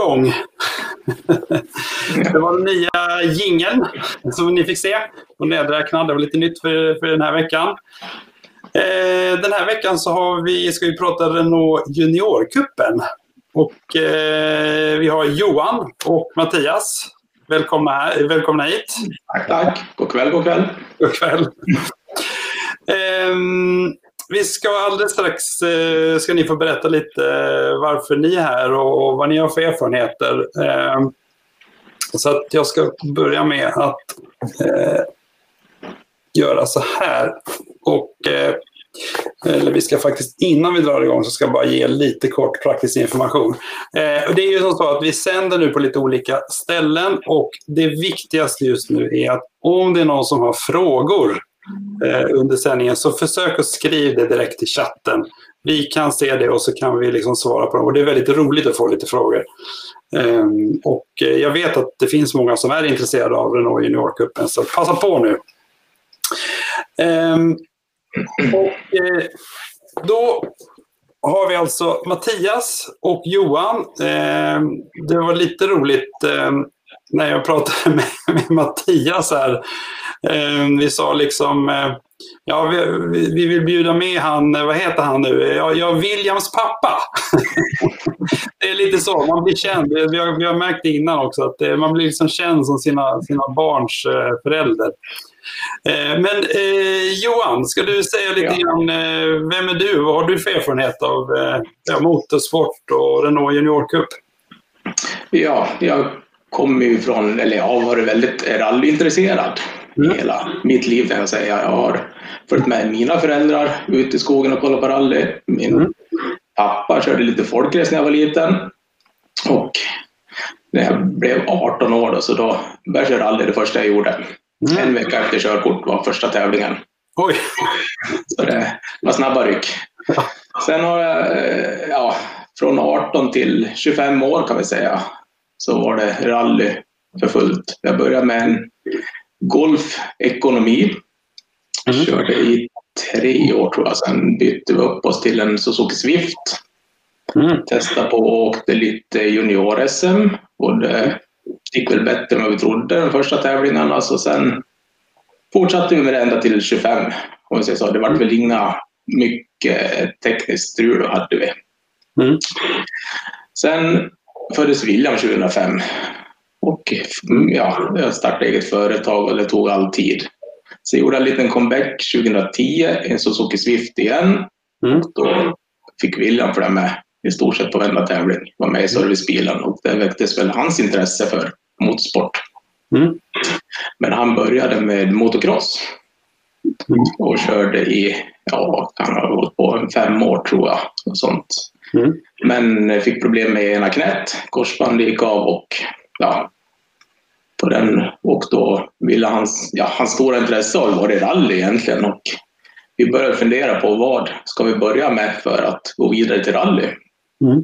igång. Det var den nya jingeln som ni fick se och nedräknad. Det var lite nytt för, för den här veckan. Eh, den här veckan så har vi, ska vi prata Renault Juniorkuppen. Och eh, vi har Johan och Mattias. Välkomna, här, välkomna hit. Tack, tack. God kväll, god kväll. God kväll. Eh, vi ska alldeles strax eh, ska ni få berätta lite eh, varför ni är här och, vad ni har för erfarenheter. Eh, så att jag ska börja med att eh, göra så här. Och, eh, eller vi ska faktiskt, innan vi drar igång så ska jag bara ge lite kort praktisk information. Eh, det är ju som så att vi sänder nu på lite olika ställen och det viktigaste just nu är att om det är någon som har frågor Eh, under sändningen så försök att skriva det direkt i chatten. Vi kan se det och så kan vi liksom svara på dem. Och det är väldigt roligt att få lite frågor. Um, och eh, jag vet att det finns många som är intresserade av Renault Juniorcupen, så passa på nu. Um, och eh, då har vi alltså Mattias och Johan. Ehm, det var lite roligt när jag pratade med, med Mattias här. Eh, vi sa liksom, eh, ja vi, vi, vill bjuda med han, vad heter han nu? Ja, ja Williams pappa. det är lite så, man blir känd. Vi har, vi har märkt innan också att det, man blir liksom känd som sina, sina barns eh, förälder. Eh, men eh, Johan, ska du säga lite ja. grann, eh, vem är du? Vad har du för erfarenhet av eh, motorsport och Renault Junior Cup? Ja, jag kommer ju från, eller jag har varit väldigt rallyintresserad mm. hela mitt liv kan jag säga. Jag har följt med mina föräldrar ut i skogen och kollat på rally. Min mm. pappa körde lite folkrace när jag var liten. Och när jag blev 18 år då, så då började jag rally det första jag gjorde. Mm. En vecka efter körkort var första tävlingen. Oj! Så det var snabba ryck. Sen har jag, ja, från 18 till 25 år kan vi säga, så var det rally för fullt. Jag började med en Golf ekonomi. Mm. Körde i tre år tror jag. Sen bytte vi upp oss till en Suzuki Swift. Mm. Testade på och åkte lite junior-SM. Och det gick väl bättre än vad vi trodde de första tävlingarna. Så sen fortsatte vi med det ända till 25. Om vi säger så. Det var väl inga mycket tekniskt strul hade vi. Mm. Sen föddes William 2005. Och ja, jag startade eget företag och det tog all tid. Så jag gjorde en liten comeback 2010 i en Suzuki Swift igen. Mm. Då fick William följa med i stort sett på varenda tävling. Var med i servicebilen och det väcktes väl hans intresse för motorsport. Mm. Men han började med motocross mm. och körde i, ja, han har hållit på fem år tror jag. Och sånt. Mm. Men fick problem med ena knät, korsbandet gick av och ja, på den. Och då ville hans, ja, hans stora intresse har varit rally egentligen. Och vi började fundera på vad ska vi börja med för att gå vidare till rally. Mm.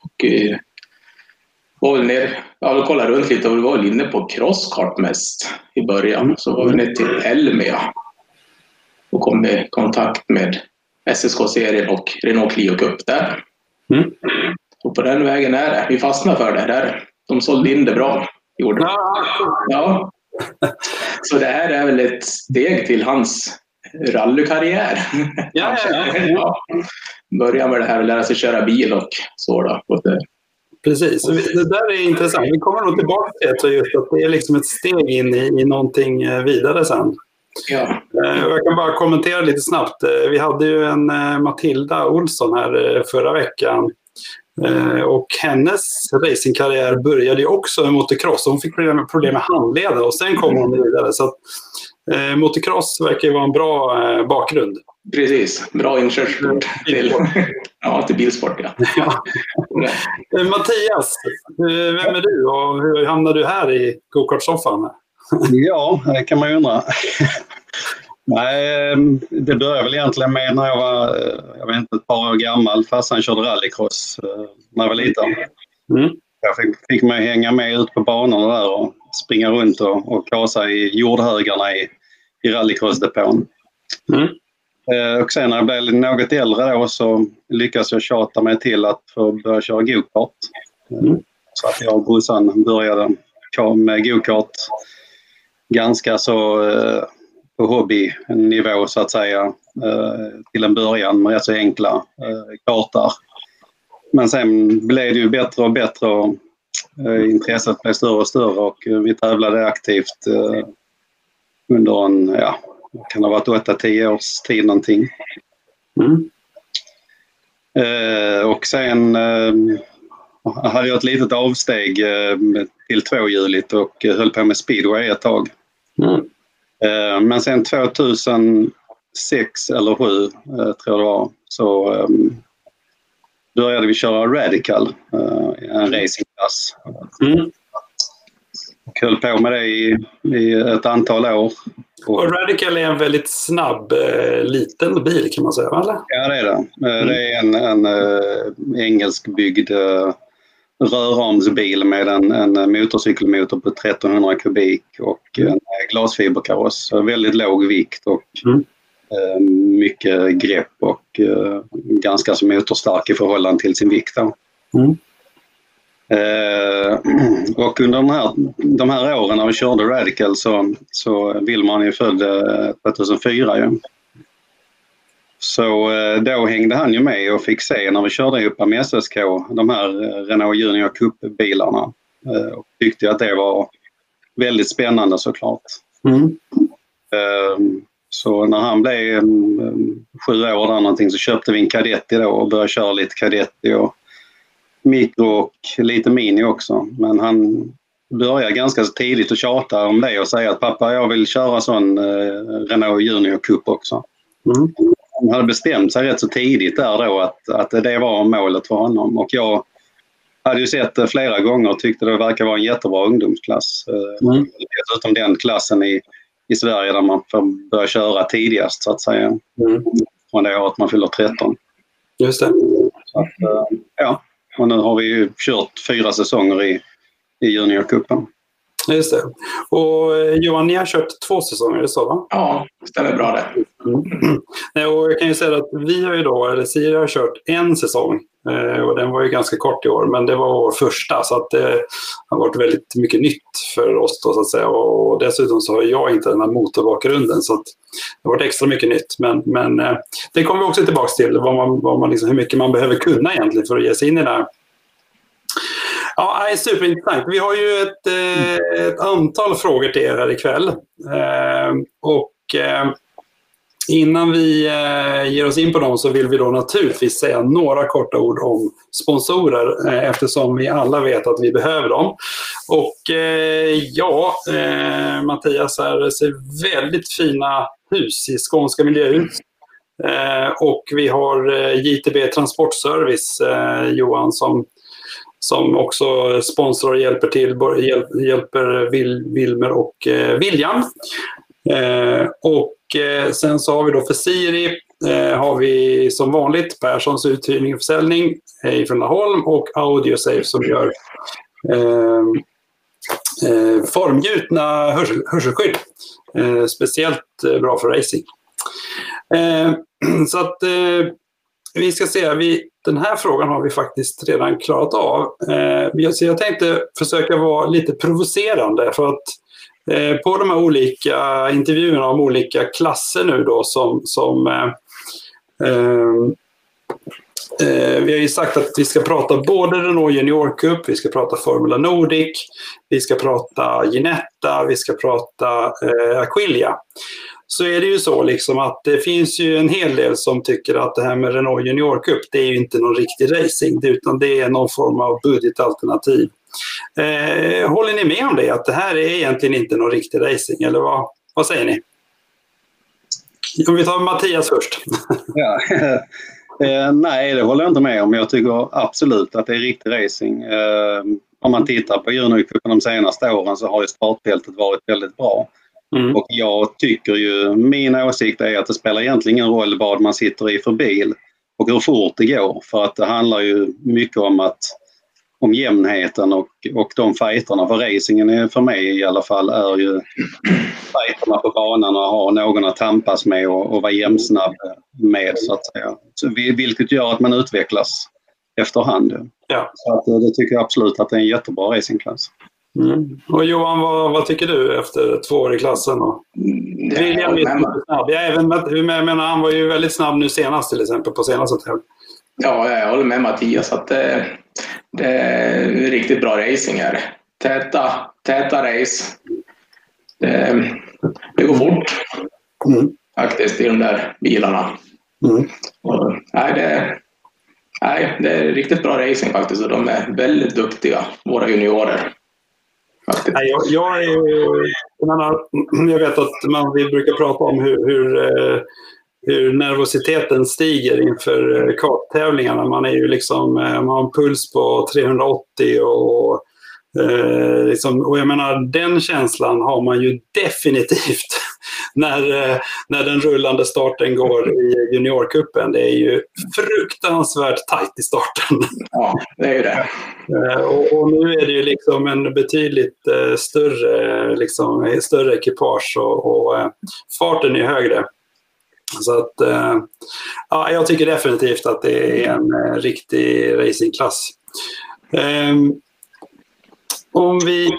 Och, eh, var väl ner, ja, vi kollade runt lite och vi var väl inne på crosskart mest i början. Mm. Så var vi ner till Elmia och kom i kontakt med SSK-serien och Renault Clio Cup där. Mm. Och på den vägen är det. Vi fastnade för det. Där. De sålde in det bra. Gjorde de. Ja. Så det här är väl ett steg till hans rallykarriär. Ja, ja, ja. Börja med det här och lära sig köra bil och så. Då. Precis, det där är intressant. Vi kommer nog tillbaka till det, just att det är liksom ett steg in i, i någonting eh, vidare sen. Ja. Eh, jag kan bara kommentera lite snabbt. Eh, vi hade ju en Matilda Olsson här förra veckan. Och hennes racingkarriär började ju också med motocross. Hon fick problem med handleder och sen kom hon vidare. Så att, eh, motocross verkar ju vara en bra eh, bakgrund. Precis, bra inkörsport till, ja, till bilsport. Ja. ja. Mattias, vem är du och hur hamnade du här i gokartsoffan? Ja, det kan man ju undra. Nej, ehm, det började väl egentligen med när jag var jag vet inte, ett par år gammal. Farsan körde rallycross eh, när jag var liten. Mm. Jag fick, fick mig hänga med ut på banorna där och springa runt och, och kasa i jordhögarna i, i rallycrossdepån. Mm. Eh, och sen när jag blev något äldre då så lyckades jag tjata mig till att få börja köra gokart. Mm. Så att jag och brorsan började med gokart ganska så eh, på hobbynivå så att säga eh, till en början med rätt så enkla eh, kartor. Men sen blev det ju bättre och bättre och intresset blev större och större och vi tävlade aktivt under en, ja, kan ha varit 8-10 års tid någonting. Mm. Och sen hade jag ett litet avsteg till tvåhjuligt och höll på med speedway ett tag. Mm. Eh, men sen 2006 eller 2007 eh, tror jag det var så ehm, började vi köra Radical, eh, en racingklass. Mm. Och höll på med det i, i ett antal år. Och Radical är en väldigt snabb, eh, liten bil kan man säga, eller? Ja, det är det. Mm. Det är en, en äh, engelskbyggd rörramsbil med en, en motorcykelmotor på 1300 kubik och mm. en glasfiberkaross. Väldigt låg vikt och mm. äh, mycket grepp och ganska så motorstark i förhållande till sin vikt. Mm. Eh, och under de här, de här åren när vi körde Radical så, så Willman är född 2004 ju. Så eh, då hängde han ju med och fick se när vi körde ihop med SSK de här Renault Junior Cup-bilarna. Eh, och tyckte att det var väldigt spännande såklart. Mm. Eh, så när han blev sju år där någonting så köpte vi en Cadetti då och började köra lite Cadetti och mikro och lite mini också. Men han började ganska tidigt att tjata om det och säga att pappa jag vill köra sån eh, Renault Junior Cup också. Mm. Han hade bestämt sig rätt så tidigt där då att, att det var målet för honom och jag hade ju sett det flera gånger och tyckte det verkar vara en jättebra ungdomsklass. Eh, mm. Dessutom den klassen i, i Sverige där man får börja köra tidigast så att säga. Mm. Från det året man fyller 13. Just det. Att, eh, ja, och nu har vi ju kört fyra säsonger i, i juniorcupen. Just det. Och eh, Johan, ni har kört två säsonger, är det så? Va? Ja, det stämmer bra det. Mm. Och jag kan ju säga att vi har ju då, eller Siri har kört en säsong eh, och den var ju ganska kort i år, men det var vår första så att det har varit väldigt mycket nytt för oss då så att säga. Och dessutom så har jag inte den här motorbakgrunden så att det har varit extra mycket nytt. Men, men eh, det kommer vi också tillbaka till, vad man, vad man liksom, hur mycket man behöver kunna egentligen för att ge sig in i det här. Ja, det är superintressant. Vi har ju ett, eh, ett antal frågor till er här ikväll. Eh, och eh, Innan vi eh, ger oss in på dem så vill vi då naturligtvis säga några korta ord om sponsorer eh, eftersom vi alla vet att vi behöver dem. Och eh, ja, eh, Mattias här ser väldigt fina hus i skånska miljöhus. Eh, och vi har eh, JTB Transportservice, eh, Johan, som som också sponsrar och hjälper till, hjälper Wilmer och eh, William. Eh, och Eh, sen så har vi då för Siri eh, har vi som vanligt Perssons uthyrning och försäljning eh, från Laholm och Audiosafe som gör eh, eh, formgjutna hörsel, hörselskydd. Eh, speciellt eh, bra för racing. så att vi ska se, vi, den här frågan har vi faktiskt redan klarat av. Eh, så jag tänkte försöka vara lite provocerande för att Eh, på de här olika intervjuerna om olika klasser nu då som, som eh, eh, eh, vi har ju sagt att vi ska prata både Renault Junior Cup, vi ska prata Formula Nordic, vi ska prata Ginetta, vi ska prata eh, Aquilia. Så är det ju så liksom att det finns ju en hel del som tycker att det här med Renault Junior Cup, det är ju inte någon riktig racing, utan det är någon form av budgetalternativ. Eh, håller ni med om det? Att det här är egentligen inte någon riktig racing? Eller vad, vad säger ni? Om vi tar Mattias först. ja. eh, nej, det håller jag inte med om. Jag tycker absolut att det är riktig racing. Eh, om man tittar på juniorcupen de senaste åren så har ju startfältet varit väldigt bra. Mm. Och jag tycker ju, min åsikt är att det spelar egentligen ingen roll vad man sitter i för bil och hur fort det går. För att det handlar ju mycket om att om jämnheten och, och de fighterna. För racingen är, för mig i alla fall är ju fighterna på banan och ha någon att tampas med och, och vara jämnsnabb med så att säga. Så, vilket gör att man utvecklas efterhand. Ja. Så att, det tycker jag absolut att det är en jättebra racingklass. Mm. Och Johan, vad, vad, tycker du efter två år i klassen? Ja, William är snabb. Jag, även, jag menar, han var ju väldigt snabb nu senast till exempel på senaste tävlingen. Ja, jag håller med Mattias att det, det är riktigt bra racing här. Täta, täta race. Det, det går fort Mm. faktiskt i de där bilarna. Mm. Och, nej, det, nej, det är riktigt bra racing faktiskt och de är väldigt duktiga, våra juniorer. Nej, jag, jag, är, jag, menar, jag vet att man, vi brukar prata om hur, hur, eh, hur nervositeten stiger inför eh, karttävlingarna. Man, är ju liksom, eh, man har en puls på 380 och, eh, liksom, och jag menar den känslan har man ju definitivt när, när den rullande starten går i juniorkuppen. Det är ju fruktansvärt tajt i starten. Ja, det är ju det. Och, och, nu är det ju liksom en betydligt uh, större, liksom, större ekipage och, och uh, farten är högre. Så att, uh, ja, jag tycker definitivt att det är en riktig racingklass. Um, om vi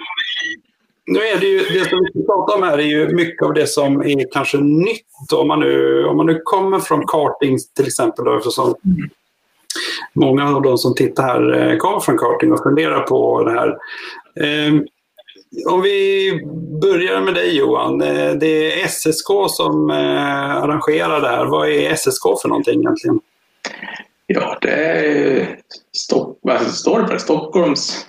nu är det ju, det som vi pratar om här är ju mycket av det som är kanske nytt. Om man nu, om man nu kommer från karting till exempel, då, eftersom många av de som tittar här eh, kommer från karting och funderar på det här. Ehm, om vi börjar med dig Johan. Eh, det är SSK som eh, arrangerar det här. Vad är SSK för någonting egentligen? Ja, det är Stock, vad står det för? Stockholms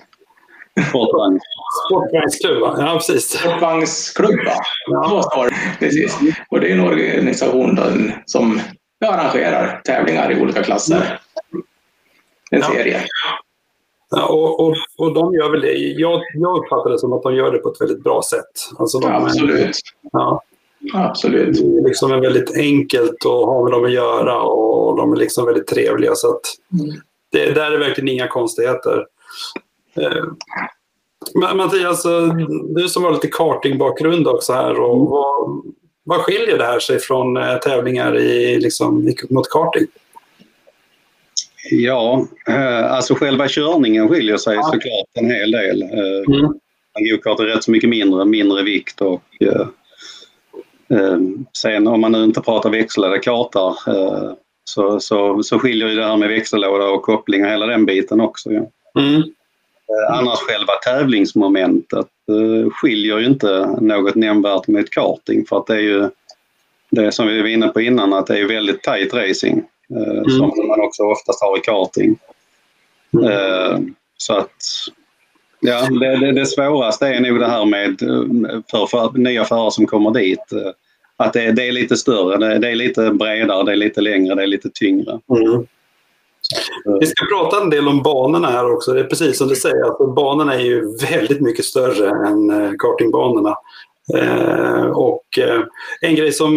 Sportvagn. Sportvagnsklubb, ja precis. Sportvagnsklubb, ja. Så Precis. Och det är en organisation som arrangerar tävlingar i olika klasser. En serie. Ja, och, och, och de gör väl det. Jag, jag uppfattar det som att de gör det på ett väldigt bra sätt. Alltså de, Ja, absolut. Ja, Absolut. det är liksom väldigt enkelt att ha med dem att göra och de är liksom väldigt trevliga. Så att det, där är verkligen inga konstigheter. Eh, Men Mattias, eh, du som har lite kartingbakgrund också här. Och vad, vad skiljer det här sig från eh, tävlingar i, liksom, mot karting? Ja, alltså själva körningen skiljer sig Ja. såklart en hel del. Mm. Go-kart är rätt så mycket mindre, mindre vikt och sen om man nu inte pratar växlade kartar så, så, så skiljer ju det här med växellåda och koppling och hela den biten också. Ja. Mm. Eh, Annars själva tävlingsmomentet eh, skiljer ju inte något nämnvärt mot karting för att det är ju det som vi var inne på innan att det är väldigt tight racing eh, som man också oftast har i karting. Mm. Så att ja, det, det, det svåraste är nog det här med för, för nya förare som kommer dit. Att det, det är lite större, det, det är lite bredare, det är lite längre, det är lite tyngre. Mm. Vi ska prata en del om banorna här också. Det är precis som du säger, att banorna är ju väldigt mycket större än eh, kartingbanorna. Eh, och eh, en grej som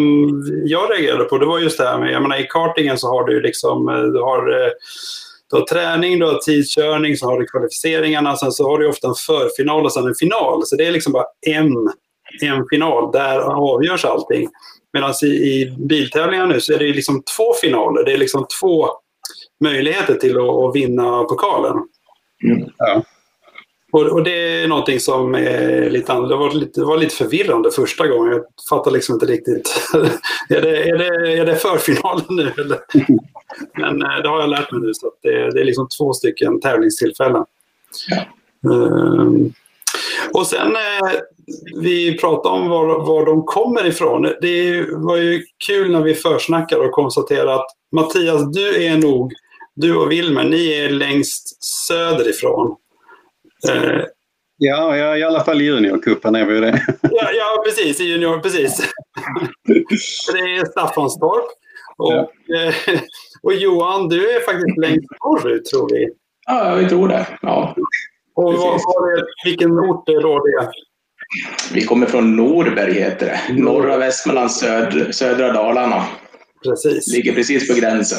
jag reagerade på det var just det här med, jag menar i kartingen så har du ju liksom, eh, du har, eh, du har träning, du har tidskörning, så har du kvalificeringarna, sen så har du ofta en förfinal och sen en final. Så det är liksom bara en, en final, där avgörs allting. Medan i, i biltävlingar nu så är det ju liksom två finaler, det är liksom två möjligheter till att, att vinna pokalen. Mm. Ja. Och, och det är någonting som är lite annorlunda. Det var lite, det var lite förvirrande första gången. Jag fattar liksom inte riktigt. är, det, är, det, är det förfinalen nu eller? Men eh, det har jag lärt mig nu. Så det, det är liksom två stycken tävlingstillfällen. Ja. Ehm, och sen eh, vi pratade om var, var de kommer ifrån. Det var ju kul när vi försnackade och konstaterade att Mattias, du är nog, du och Wilmer, ni är längst söderifrån. Eh, Ja, ja, i alla fall i juniorcupen är vi ju det. ja, ja, precis. I junior, precis. det är Staffanstorp. Och, eh, och Johan, du är faktiskt längst norrut tror vi. Ja, vi tror det. Ja. Och vad, vad är, vilken ort är då det? Vi kommer från Norberg, heter det. Norra Västmanland, söd, södra Dalarna. Precis. Ligger precis på gränsen.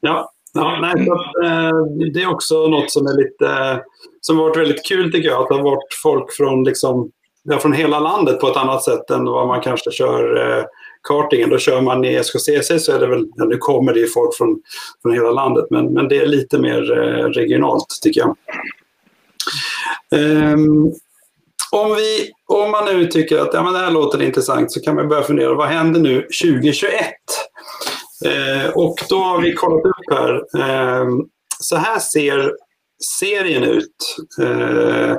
Ja, ja nej, så eh, det är också något som är lite, som har varit väldigt kul tycker jag. Att det har varit folk från liksom ja, från hela landet på ett annat sätt än vad man kanske kör eh, kartingen. Då kör man i SKCC så är det väl, ja, nu kommer det ju folk från, från hela landet, men, men det är lite mer eh, regionalt tycker jag. Um, om, vi, om man nu tycker att ja, men det här låter intressant så kan man börja fundera, vad händer nu 2021? Eh, och då har vi kollat upp här. Eh, så här ser serien ut eh,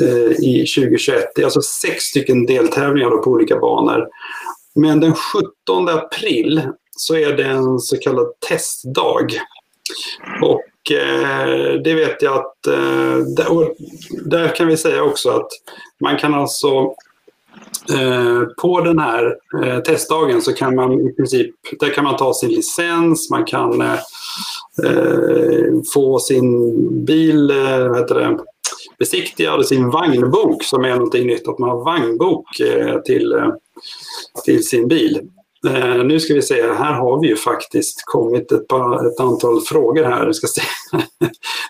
eh i 2021. Det är alltså sex stycken deltävlingar på olika banor. Men den 17 april så är det en så kallad testdag. Och eh, det vet jag att, eh, där, där, kan vi säga också att man kan alltså Eh, på den här eh, testdagen så kan man i princip, där kan man ta sin licens, man kan eh, få sin bil, eh, vad heter det, besiktigad, sin vagnbok som är någonting nytt, att man har vagnbok eh, till till sin bil. Eh, nu ska vi se, här har vi ju faktiskt kommit ett, par, ett antal frågor här. ska se.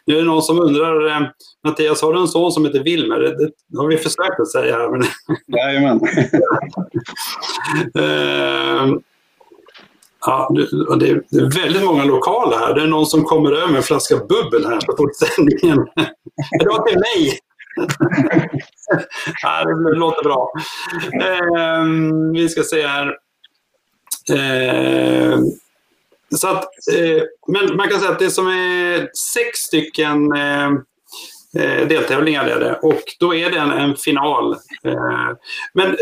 nu är det någon som undrar, eh, Mattias, har du en son som heter Wilmer? Det, det har vi försökt att säga här. Men... Jajamän. eh, Ja, det är väldigt många lokaler här. Det är någon som kommer över med en flaska bubbel här på sändningen. Det var till mig! ja, det låter bra. Eh, vi ska se här. Eh, så att, eh, men man kan säga att det som är sex stycken eh, eh, deltävlingar är det och då är det en, en final. Eh, men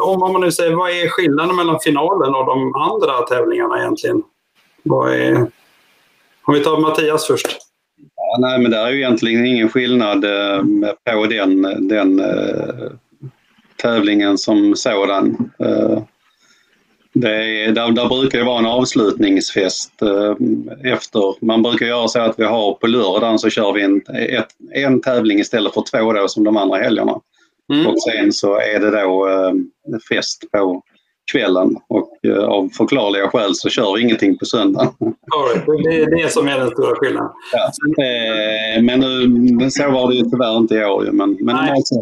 om, om man nu säger, vad är skillnaden mellan finalen och de andra tävlingarna egentligen? Vad är, om vi tar Mattias först. Ja, nej, men det är ju egentligen ingen skillnad eh, på den, den eh, tävlingen som sådan. Eh, Eh, det är, där, där brukar det vara en avslutningsfest efter. Man brukar göra så att vi har på lördagen så kör vi en, ett, en tävling istället för två då som de andra helgerna. Mm. Och sen så är det då fest på kvällen och eh, av förklarliga skäl så kör vi ingenting på söndag. Right. Det är det som är den stora skillnaden. Ja. Eh, men nu, så var det ju tyvärr inte i år. Men, men normalt sett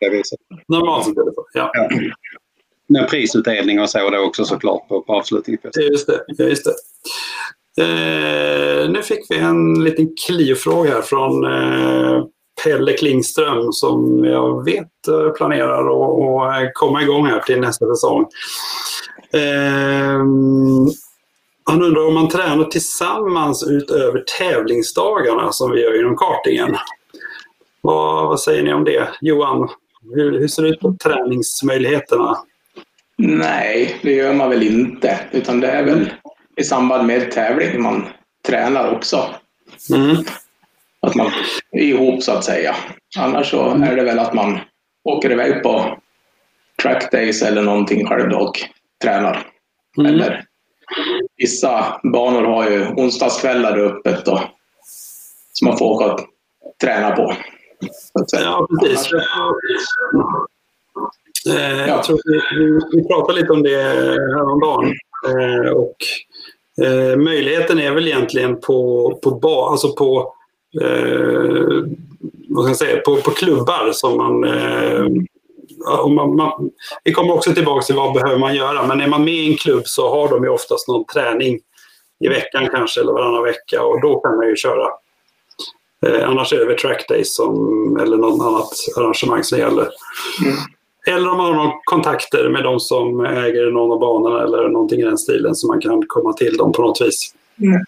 är det viset. Normalt sett är det så, ja. ja. Med prisutdelning och så då också såklart på, på avslutningen. Just det. Just det. Eh, nu fick vi en liten Clio-fråga här från eh, Pelle Klingström som jag vet eh, planerar att eh, komma igång här till nästa säsong. Eh, han undrar om man tränar tillsammans utöver tävlingsdagarna som vi gör inom kartingen. Vad, vad säger ni om det? Johan, hur, hur ser det ut på träningsmöjligheterna? Nej, det gör man väl inte. Utan det är väl i samband med tävling man tränar också. Mm att man är ihop så att säga. Annars så är det väl att man åker iväg på trackdays eller någonting själv och tränar. Mm. Eller vissa banor har ju onsdagskvällar öppet då, som man får åka och träna på. Ja, precis. Eh, jag tror vi, vi, pratade lite om det häromdagen. Eh, och, eh, möjligheten är väl egentligen på, på, ba, alltså på eh, vad ska jag säga, på, på klubbar som man, eh, man, man, Vi kommer också tillbaka till vad behöver man göra, men är man med i en klubb så har de ju oftast någon träning i veckan kanske eller varannan vecka och då kan man ju köra. Eh, annars är det väl trackdays som, eller något annat arrangemang som gäller. Mm. Eller om man har någon kontakter med de som äger någon av banorna eller någonting i den stilen så man kan komma till dem på något vis. Mm.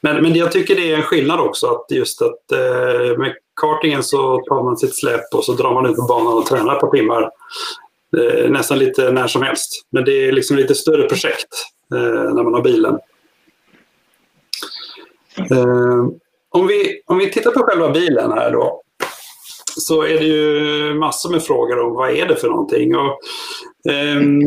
Men, men jag tycker det är en skillnad också att just att eh, med kartingen så tar man sitt släp och så drar man ut på banan och tränar på timmar. Eh, nästan lite när som helst. Men det är liksom lite större projekt eh, när man har bilen. Eh, om, vi, om vi tittar på själva bilen här då. Så är det ju massor med frågor om vad är det för någonting. Och, ehm,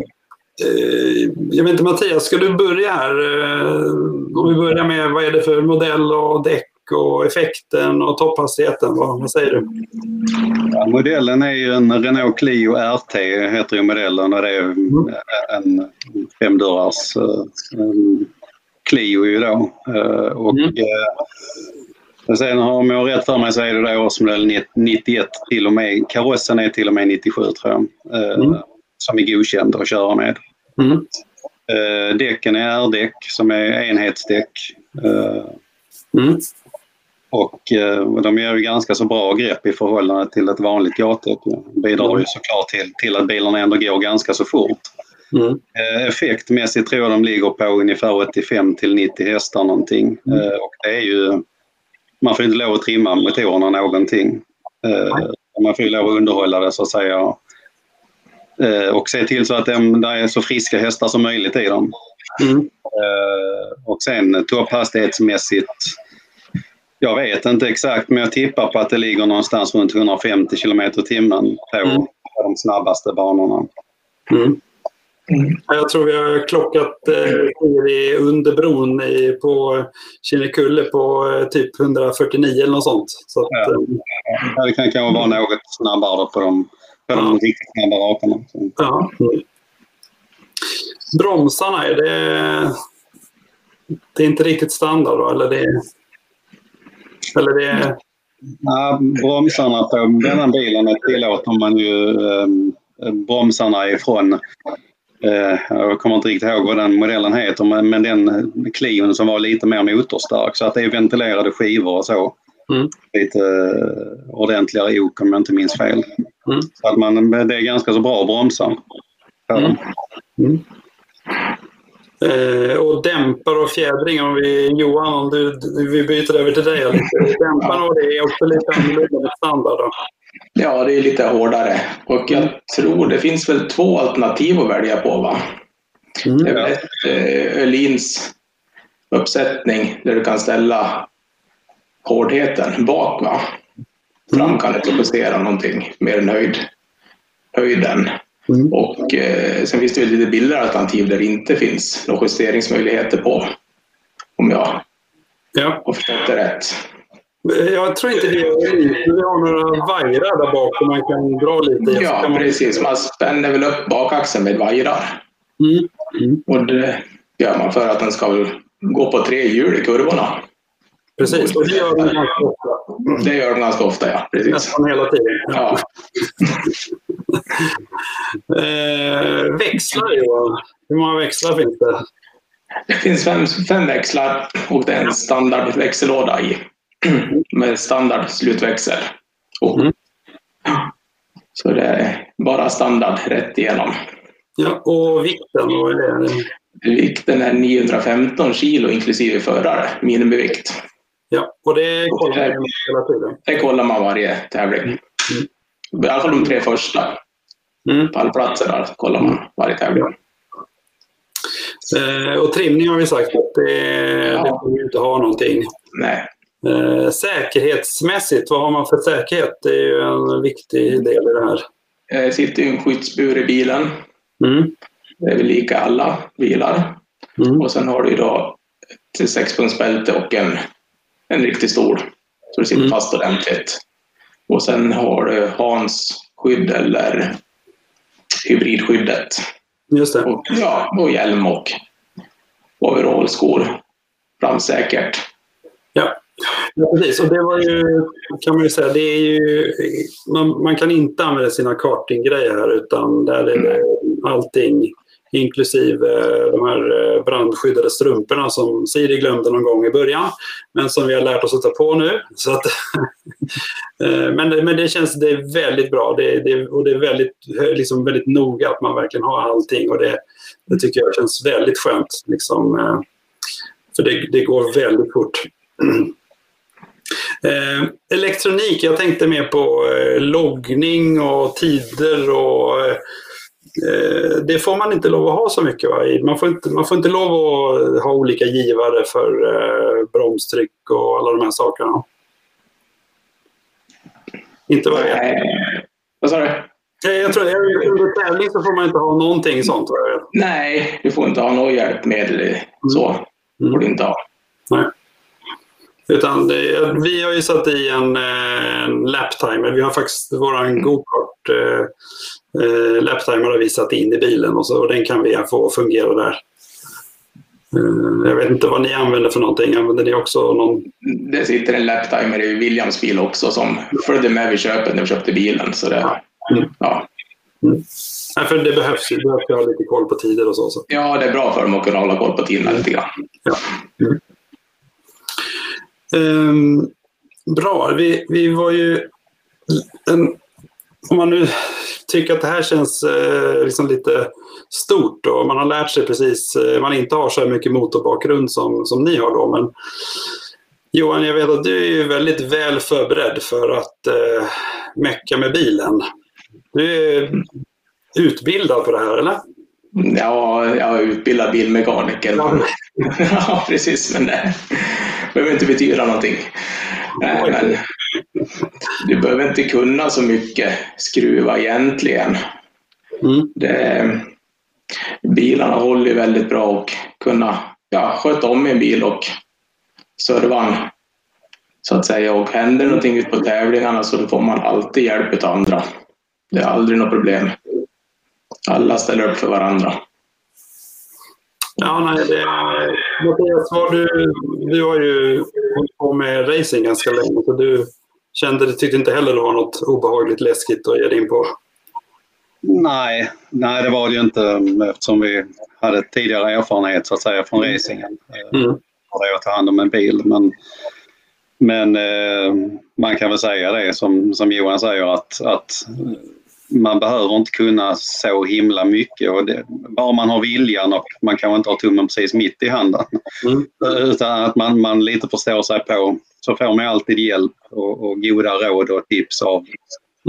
Eh, jag vet inte Mattias, ska du börja här? Eh, om vi börjar med vad är det för modell och däck och effekten och topphastigheten. Vad, vad säger du? Ja, modellen är ju en Renault Clio RT heter ju modellen och det är mm. en femdörrars uh, Clio ju då. Uh, och, mm. Sen om jag har rätt för mig så är det då årsmodell 91 till och med. Karossen är till och med 97 tror jag. Mm. Som är godkänd att köra med. Mm. Däcken är R-däck som är enhetsdäck. Mm. Och de ger ju ganska så bra grepp i förhållande till ett vanligt gatdäck. Bidrar ju såklart till, till att bilarna ändå går ganska så fort. Mm. Effektmässigt tror jag de ligger på ungefär 85 till 90 hästar någonting. Mm. Och det är ju man får inte lov att trimma motorerna någonting. Eh, man får lov att underhålla det så att säga. Eh, och se till så att det är så friska hästar som möjligt i dem. Mm. Eh, och sen topphastighetsmässigt jag vet inte exakt men jag tippar på att det ligger någonstans runt 150 km timmen på mm. de snabbaste banorna. Mm. Mm. Jag tror vi har klockat eh, under bron i, på Kinnekulle på eh, typ 149 eller något sånt. Så att, ja. Eh, det kan kanske vara något snabbare på de, på de riktigt snabba rakarna. Ja. Mm. Bromsarna, är det, det är inte riktigt standard då? Eller det, eller det... Ja, bromsarna på denna bilen tillåter man ju eh, bromsarna ifrån jag kommer inte riktigt ihåg vad den modellen heter men, den Clion som var lite mer motorstark så att det är ventilerade skivor och så. Mm. Lite uh, ordentligare ok om jag inte minns fel. Mm. Så att man, det är ganska så bra bromsar. Mm. Mm. Eh, och dämpar och fjädring, om vi, Johan, om du, vi byter över till dig. Dämpar och det är också lite annorlunda standard. Då. Ja, det är lite hårdare. Och jag tror det finns väl två alternativ att välja på. Va? Mm. Det är ett eh, Öhlins uppsättning där du kan ställa hårdheten bak. Va? Fram kan du justera någonting mer än höjd, höjden. Mm. Och eh, sen finns det lite billigare alternativ där det inte finns några justeringsmöjligheter på. Om jag ja. har förstått det rätt. Jag tror inte vi har Vi har några vajrar där bak som man kan dra lite i. Ja, man... precis. Man spänner väl upp bakaxeln med vajrar. Mm. Mm. Och det gör man för att den ska gå på tre hjul i kurvorna. Precis, och det gör de ganska ofta. Det gör de ganska ofta, ja. Precis. Nästan hela tiden. Ja. eh, växlar, Johan. Hur många växlar finns det? Det finns fem, fem växlar och det är en standard växellåda i. med standard slutväxel. Oh. Mm. Så det är bara standard rätt igenom. Ja, och vikten, vad är det? Vikten är 915 kilo inklusive förare, minimivikt. Ja, och det kollar man hela tiden? Det kollar man varje tävling. Mm. I alla fall de tre första. Mm. Pallplatser där kollar man varje tävling. Eh, och trimning har vi sagt att det, ja. det får vi inte ha någonting. Nej. Eh, säkerhetsmässigt, vad har man för säkerhet? Det är ju en viktig del i det här. Det eh, sitter ju en skyddsbur i bilen. Mm. Det är väl lika alla bilar. Mm. Och sen har du då ett sexpunktsbälte och en, en riktig stol. Så det sitter mm. fast ordentligt. Och sen har du Hans skydd eller hybridskyddet. Just det. Och, ja, och hjälm och overallskor. Framsäkert. Ja. Ja, precis. Och det var ju, kan man ju säga, det är ju, man, man kan inte använda sina kartinggrejer här utan där är det allting inklusive eh, de här eh, brandskyddade strumporna som Siri glömde någon gång i början. Men som vi har lärt oss att ta på nu. Så att, eh, men, men, men det känns det är väldigt bra det, det, och det är väldigt, liksom väldigt noga att man verkligen har allting. Och det, det tycker jag känns väldigt skönt. Liksom, för det, det går väldigt fort. Eh, elektronik, jag tänkte mer på eh, loggning och tider och eh, det får man inte lov att ha så mycket. Va? Man, får inte, man får inte lov att ha olika givare för eh, bromstryck och alla de här sakerna. Inte vad jag Vad sa du? Eh, jag tror under tävling så får man inte ha någonting sånt. Nej, du får inte ha något hjälpmedel. Så mm. får du inte ha. Nej. Utan det, vi har ju satt i en, eh, en laptimer. Vi har faktiskt våran gokart eh, eh, laptimer har vi satt in i bilen och, så, och den kan vi få fungera där. Jag vet inte vad ni använder för någonting. Använder ni också någon? Det sitter en laptimer i Williams bil också som följde med vid köpet när vi köpte bilen. Så det, mm. ja. Mm. Nej, för det behövs ju. Du behöver ha lite koll på tider och så. så. Ja, det är bra för dem att kunna hålla koll på tiderna lite grann. Ja. Mm. Um, bra. Vi, vi var ju... En, om man nu tycker att det här känns eh, liksom lite stort och man har lärt sig precis, eh, man inte har så mycket motorbakgrund som, som ni har då. Men Johan, jag vet att du är väldigt väl förberedd för att eh, mecka med bilen. Du är utbildad på det här, eller? Ja, jag utbildad bilmekaniker. Ja, ja precis. Men det behöver inte betyda någonting. Men, du behöver inte kunna så mycket skruva egentligen. Mm. Det, bilarna håller väldigt bra och kunna ja, sköta om en bil och serva så att säga. Och händer någonting ute på tävlingarna så får man alltid hjälp av andra. Det är aldrig något problem. Alla ställer upp för varandra. Ja, nej, det, Mattias, var du, du har ju hållit på med racing ganska länge, så du kände, du tyckte inte heller det var något obehagligt läskigt att ge dig in på? Nej, nej det var det ju inte eftersom vi hade tidigare erfarenhet så att säga från racingen. Mm. Att ta hand om en bil. Men, men eh, man kan väl säga det som, som Johan säger att, att man behöver inte kunna så himla mycket. Och det, bara man har viljan och man kanske inte har tummen precis mitt i handen. Mm. Utan att man, man lite förstår sig på så får man alltid hjälp och, och goda råd och tips av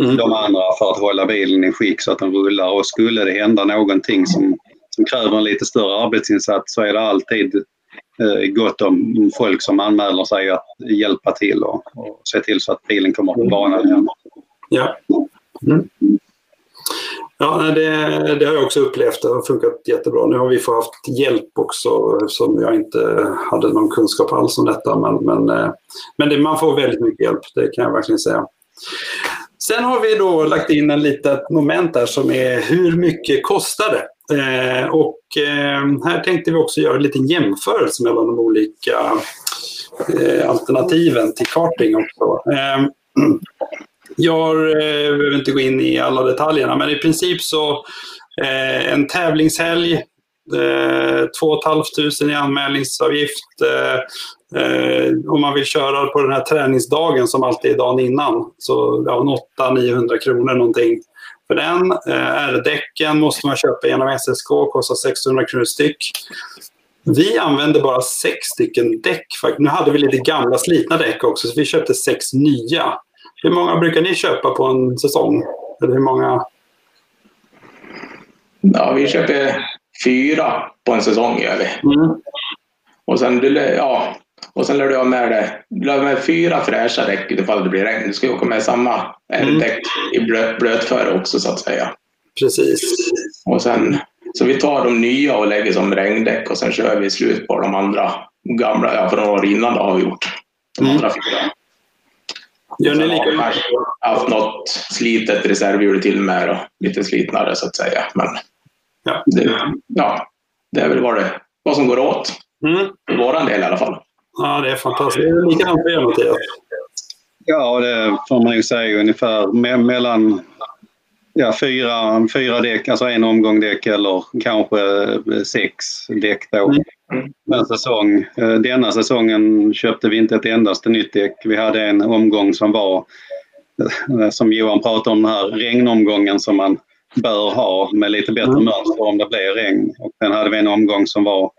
mm. de andra för att hålla bilen i skick så att den rullar. Och skulle det hända någonting som, som kräver en lite större arbetsinsats så är det alltid eh, gott om folk som anmäler sig att hjälpa till och, och se till så att bilen kommer på banan igen. Ja. Mm. Ja, det, det, har jag också upplevt. Det har funkat jättebra. Nu har vi fått haft hjälp också eftersom jag inte hade någon kunskap alls om detta. Men, men, eh, men det, man får väldigt mycket hjälp, det kan jag verkligen säga. Sen har vi då lagt in en litet moment där som är hur mycket kostar det? Eh, och eh, här tänkte vi också göra en liten jämförelse mellan de olika eh, alternativen till karting också. Eh, jag eh, behöver inte gå in i alla detaljerna, men i princip så eh, en tävlingshelg, eh, 2 500 i anmälningsavgift. Eh, eh, om man vill köra på den här träningsdagen som alltid är dagen innan, så ja, 800-900 kronor någonting för den. Eh, R-däcken måste man köpa genom SSK, kostar 600 kronor styck. Vi använde bara sex stycken däck. Nu hade vi lite gamla slitna däck också, så vi köpte sex nya. Hur många brukar ni köpa på en säsong? Eller hur många? Ja, vi köper fyra på en säsong gör vi. Mm. Och sen, ja, och sen lär du ha med det. Du med fyra fräscha däck ifall det blir regn. Du ska åka med samma mm. däck i blöt, blötföre också så att säga. Precis. Och sen, så vi tar de nya och lägger som regndäck och sen kör vi slut på de andra gamla. Ja, några år innan det har vi gjort. De mm. andra fyra. Gör ni lika haft något slitet reservhjul till med och lite slitnare så att säga. Men ja. Det, ja, det är väl vad, det, vad som går åt. Mm. För våran del i alla fall. Ja, det är fantastiskt. Det är likadant för er Mattias. Ja, det får man nog säga ungefär me mellan ja, fyra, fyra däck, alltså en omgång däck eller kanske sex däck då. Mm. En säsong. Eh, denna säsongen köpte vi inte ett endaste nytt däck. Vi hade en omgång som var, eh, som Johan pratade om, den här regnomgången som man bör ha med lite bättre mm. mönster om det blir regn. Och sen hade vi en omgång som var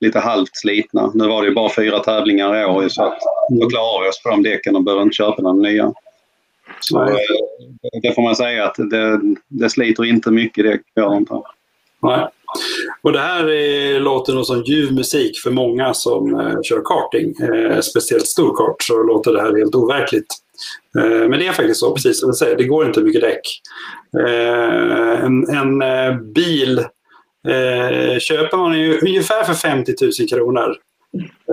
lite halvt slitna. Nu var det ju bara fyra tävlingar i år så att då klarar vi oss på de däcken och behöver inte köpa några nya. Så eh, det får man säga att det, det sliter inte mycket däck, gör inte. Nej. Och det här är, låter nog som ljuv musik för många som eh, kör karting. Eh, speciellt storkart så låter det här helt overkligt. Eh, men det är faktiskt så, precis som du säger, det går inte mycket däck. Eh, en, en eh, bil eh, köper man ju ungefär för 50 000 kronor.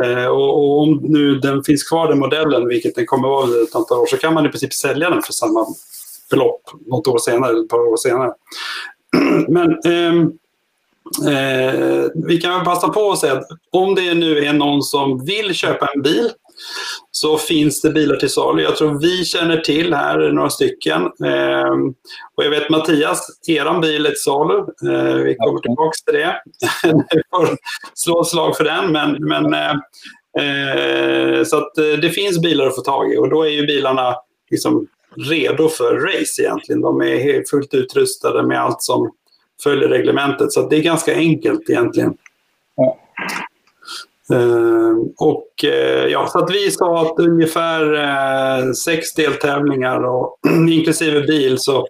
Eh, och, och, om nu den finns kvar den modellen, vilket den kommer att vara ett antal år, så kan man i princip sälja den för samma belopp något år senare, ett par år senare. Men ehm, Eh, vi kan passa på att säga att om det nu är någon som vill köpa en bil så finns det bilar till salu. Jag tror vi känner till här några stycken. Eh, och jag vet Mattias, eran bil är till salu. Eh, vi kommer tillbaka till det. Vi får slå ett slag för den. Men, men, eh, eh så att eh, det finns bilar att få tag i och då är ju bilarna liksom redo för race egentligen. De är fullt utrustade med allt som följer reglementet. Så det är ganska enkelt egentligen. Ja. Uh, och uh, ja, så att vi sa att ungefär uh, sex deltävlingar och inklusive bil så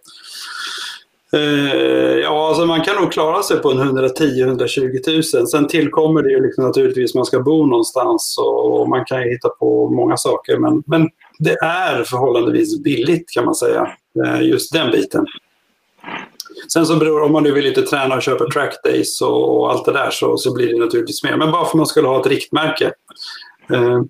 ja, alltså man kan nog klara sig på en 110-120 000. Sen tillkommer det ju liksom naturligtvis man ska bo någonstans och, och man kan hitta på många saker. Men, men det är förhållandevis billigt kan man säga, eh, just den biten. Sen så beror om man nu vill lite träna och köpa trackdays och, allt det där så, så blir det naturligtvis mer. Men bara för att man skulle ha ett riktmärke. Eh,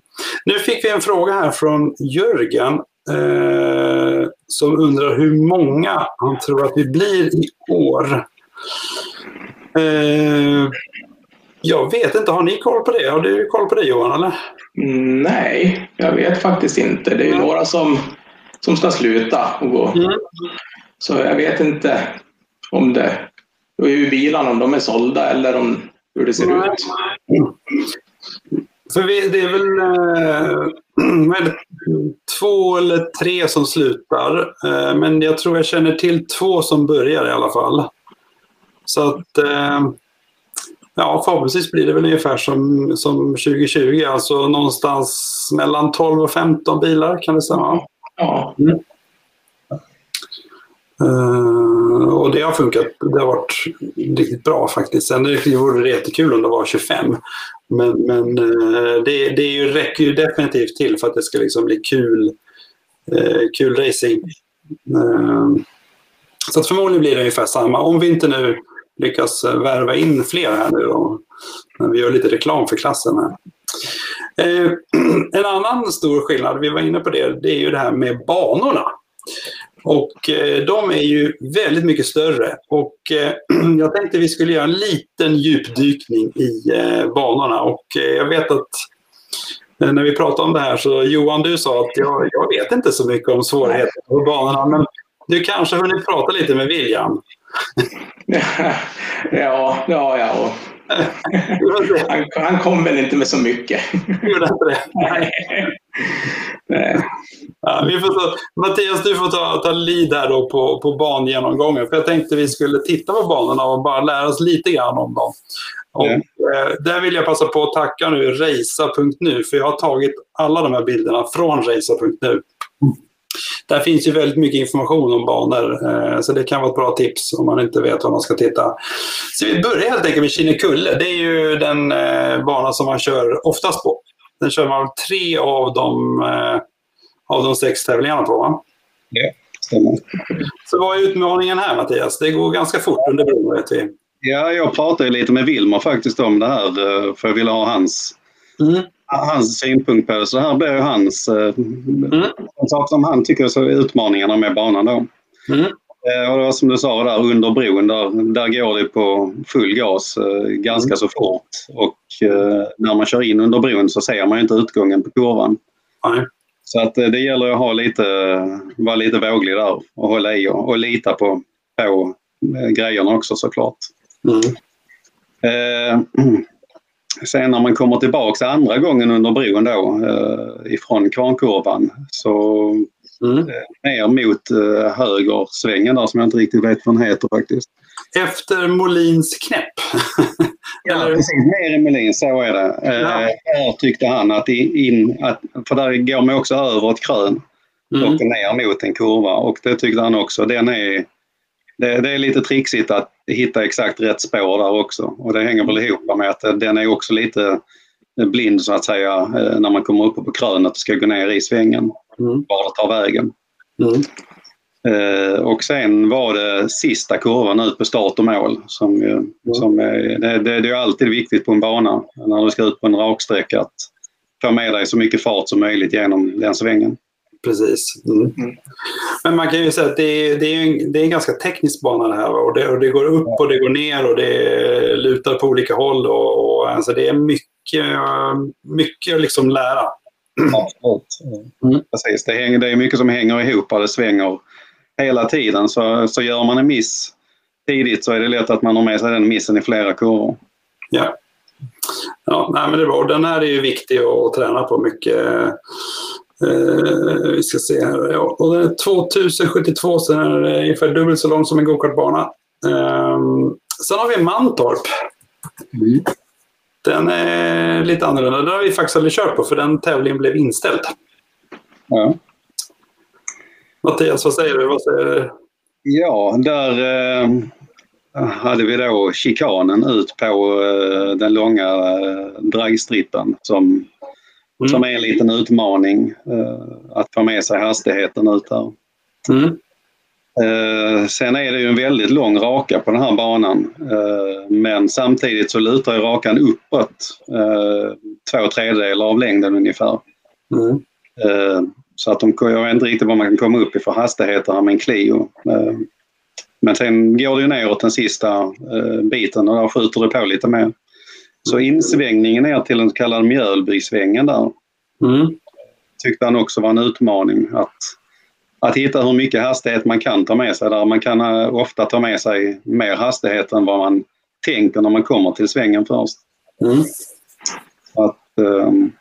nu fick vi en fråga här från Jörgen eh, som undrar hur många han tror att vi blir i år. Eh, jag vet inte, har ni koll på det? Har du koll på det Johan? Eller? Nej, jag vet faktiskt inte. Det är mm. några som, som ska sluta och gå. Mm. Så jag vet inte om det, hur bilarna, om de är sålda eller om hur det ser Nej. ut. För vi, det är väl eh, två eller tre som slutar. Eh, men jag tror jag känner till två som börjar i alla fall. Så att eh, ja, förhoppningsvis blir det väl ungefär som, som 2020. Alltså någonstans mellan 12 och 15 bilar kan det stämma? Ja. Mm. Uh, och det har funkat. Det har varit riktigt bra faktiskt. Sen det vore det jättekul om det var 25. Men, men uh, det, det ju, räcker ju definitivt till för att det ska liksom bli kul, uh, kul racing. så att förmodligen blir det ungefär samma. Om vi inte nu lyckas värva in fler här nu när vi gör lite reklam för klassen här. Eh, en annan stor skillnad, vi var inne på det, det är ju det här med banorna. Och eh, de är ju väldigt mycket större. Och eh, jag tänkte vi skulle göra en liten djupdykning i eh, banorna. Och eh, jag vet att när vi pratade om det här så Johan, du sa att jag, jag vet inte så mycket om svårigheter på banorna. Men du kanske har hunnit prata lite med William? Ja, ja, ja. Han, han kom väl inte med så mycket. Gjorde inte det? Nej. Nej. Ja, vi får ta, Mattias, du får ta, ta lead här då på, på bangenomgången. För jag tänkte vi skulle titta på banorna och bara lära oss lite grann om dem. Och, mm. eh, där vill jag passa på att tacka nu Reisa.nu för jag har tagit alla de här bilderna från Reisa.nu. Där finns ju väldigt mycket information om banor, eh, så det kan vara ett bra tips om man inte vet var man ska titta. Så vi börjar helt enkelt med Kinnekulle. Det är ju den eh, bana som man kör oftast på. Den kör man tre av de, eh, av de sex tävlingarna på, va? Ja, stämmer. Så vad är utmaningen här, Mattias? Det går ganska fort under bron, vet vi. Ja, jag pratade lite med Wilmer faktiskt om det här, för jag ville ha hans mm hans synpunkt på det. Så här blir ju hans, eh, mm. som han tycker är utmaningarna med banan då. Mm. Eh, och det var som du sa där under bron, där, där går det på full gas eh, ganska mm. så fort. Och när man kör in under bron så ser man inte utgången på kurvan. Nej. Så att det gäller att ha lite, vara lite våglig där och hålla i och, och lita på, på grejerna också såklart. Mm. Eh, Sen när man kommer tillbaks andra gången under bron då eh, ifrån Kvarnkurvan så mm. Eh, ner mot eh, högersvängen där som jag inte riktigt vet vad den heter faktiskt. Efter Molins knäpp? ja, precis. Ner i Molins, så är det. Ja. Där tyckte han att, in, att, för där går man också över ett krön mm. och ner mot en kurva och det tyckte han också. Den är det, det, är lite trixigt att hitta exakt rätt spår där också och det hänger väl ihop med att den är också lite blind så att säga eh, när man kommer upp på krönet och ska gå ner i svängen. Mm. Var det tar vägen. Mm. Eh, och sen var det sista kurvan ut på start och mål. Som, mm. som, det, det, det är alltid viktigt på en bana när du ska ut på en raksträcka att få med dig så mycket fart som möjligt genom den svängen. Precis. Mm. Mm. Men man kan ju säga att det är, det är, en, det är en ganska teknisk bana det här. Och det, och det går upp och det går ner och det är lutar på olika håll. Och, och, alltså det är mycket, mycket att liksom lära. Absolut. Mm. Precis, det, hänger, det är mycket som hänger ihop och det svänger hela tiden. Så, så gör man en miss tidigt så är det lätt att man har med sig den missen i flera kurvor. Ja. Ja, nej, men det var, den här är ju viktig att träna på mycket. Eh, vi ska se här. Ja, och den är 2072 så den är ungefär dubbelt så lång som en gokartbana. Eh, sen har vi Mantorp. Mm. Den är lite annorlunda. Den har vi faktiskt aldrig kört på för den tävlingen blev inställd. Ja. Mattias, vad säger du? Vad säger du? Ja, där eh, hade vi då chikanen ut på eh, den långa eh, dragstrippen som, mm. som är en liten utmaning eh, att få med sig hastigheten ut där. Mm. sen är det ju en väldigt lång raka på den här banan men samtidigt så lutar ju rakan uppåt två tredjedelar av längden ungefär. Mm. så att de, jag vet inte riktigt vad man kan komma upp i för hastigheter med en Clio. Men sen går det ju neråt den sista eh, biten och där skjuter det på lite mer. Så insvängningen ner till den så kallade Mjölbysvängen där mm. tyckte han också var en utmaning. Att, att hitta hur mycket hastighet man kan ta med sig där. Man kan uh, ofta ta med sig mer hastighet än vad man tänker när man kommer till svängen först. Mm. Att, um,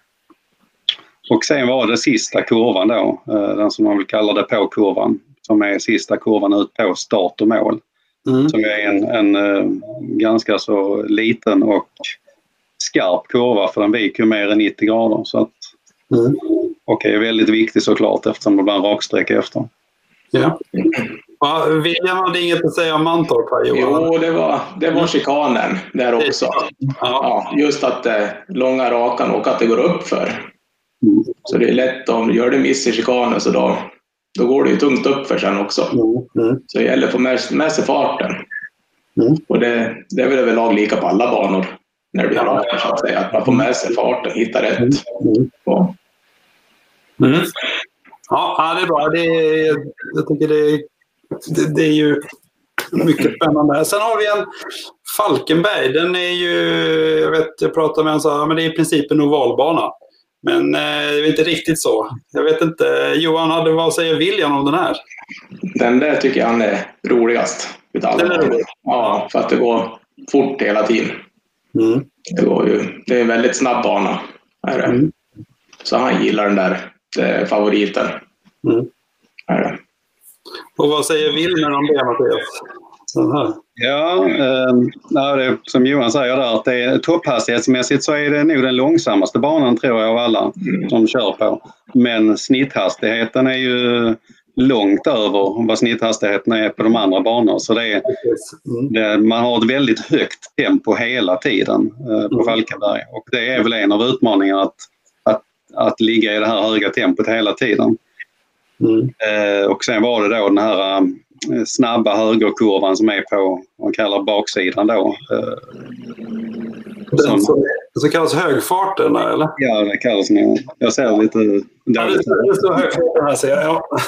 och sen var det sista kurvan då, uh, den som man vill kalla det på-kurvan som är sista kurvan ut på start och mål. Mm. Som är en, en uh, ganska så liten och skarp kurva för den viker mer än 90 grader. Så att, mm. Och är väldigt viktig såklart eftersom det blir en raksträcka efter. Ja. Ja, William hade inget att säga om Mantorp här Johan? Jo, det var, det var chikanen där också. Ja. ja just att det eh, långa rakan och att det går upp för. Mm. Så det är lätt om gör du miss i chikanen så då då går det ju tungt upp för sen också. Mm, mm. Så det gäller att få med, med sig farten. Mm. Och det, det är väl överlag lika på alla banor när det blir rakt, så att säga. Att man får med sig farten, hitta rätt. Mm. Ja. Mm. ja, det är bra. Det är, jag tycker det, det, det är ju mycket spännande. Sen har vi en Falkenberg. Den är ju, jag vet, jag pratade med en som sa, men det är i princip en ovalbana. Men eh, det är inte riktigt så. Jag vet inte. Johan, hade, vad säger William om den här? Den där tycker jag han är roligast. Utav den är rolig. Ja, för att det går fort hela tiden. Mm. Det, går ju, det är en väldigt snabb bana. Är det. Mm. Så han gillar den där. Det är favoriten. Mm. Är det. Och vad säger Wilmer om det, Mattias? Ja, eh, det, som Johan säger där, att det är, topphastighetsmässigt så är det nog den långsammaste banan tror jag av alla mm. som kör på. Men snitthastigheten är ju långt över vad snitthastigheten är på de andra banorna. Så det är, mm. det, man har ett väldigt högt tempo hela tiden eh, på mm. Falkenberg. Och det är väl en av utmaningarna att, att, att ligga i det här höga tempot hela tiden. Mm. Eh, och sen var det då den här Eh, snabba högerkurvan som är på, man kallar baksidan då. Eh, den som, som kallas högfarten eller? Ja, det kallas nog. Jag ser lite. Ja, det står högfarten här ser jag. Ja.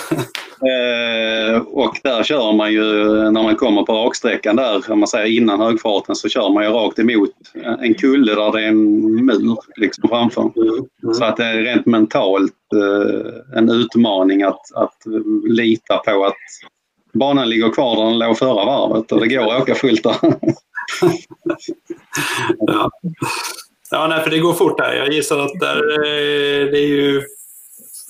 Eh, och där kör man ju, när man kommer på raksträckan där, om man säger innan högfarten, så kör man ju rakt emot en kulle där det är en mur liksom framför. Mm. Mm. Så att det är rent mentalt en utmaning att, att lita på att banan ligger kvar där den låg förra varvet och det går att åka fullt där. ja. Ja, nej, för det går fort här. Jag gissar att där, eh, det är ju...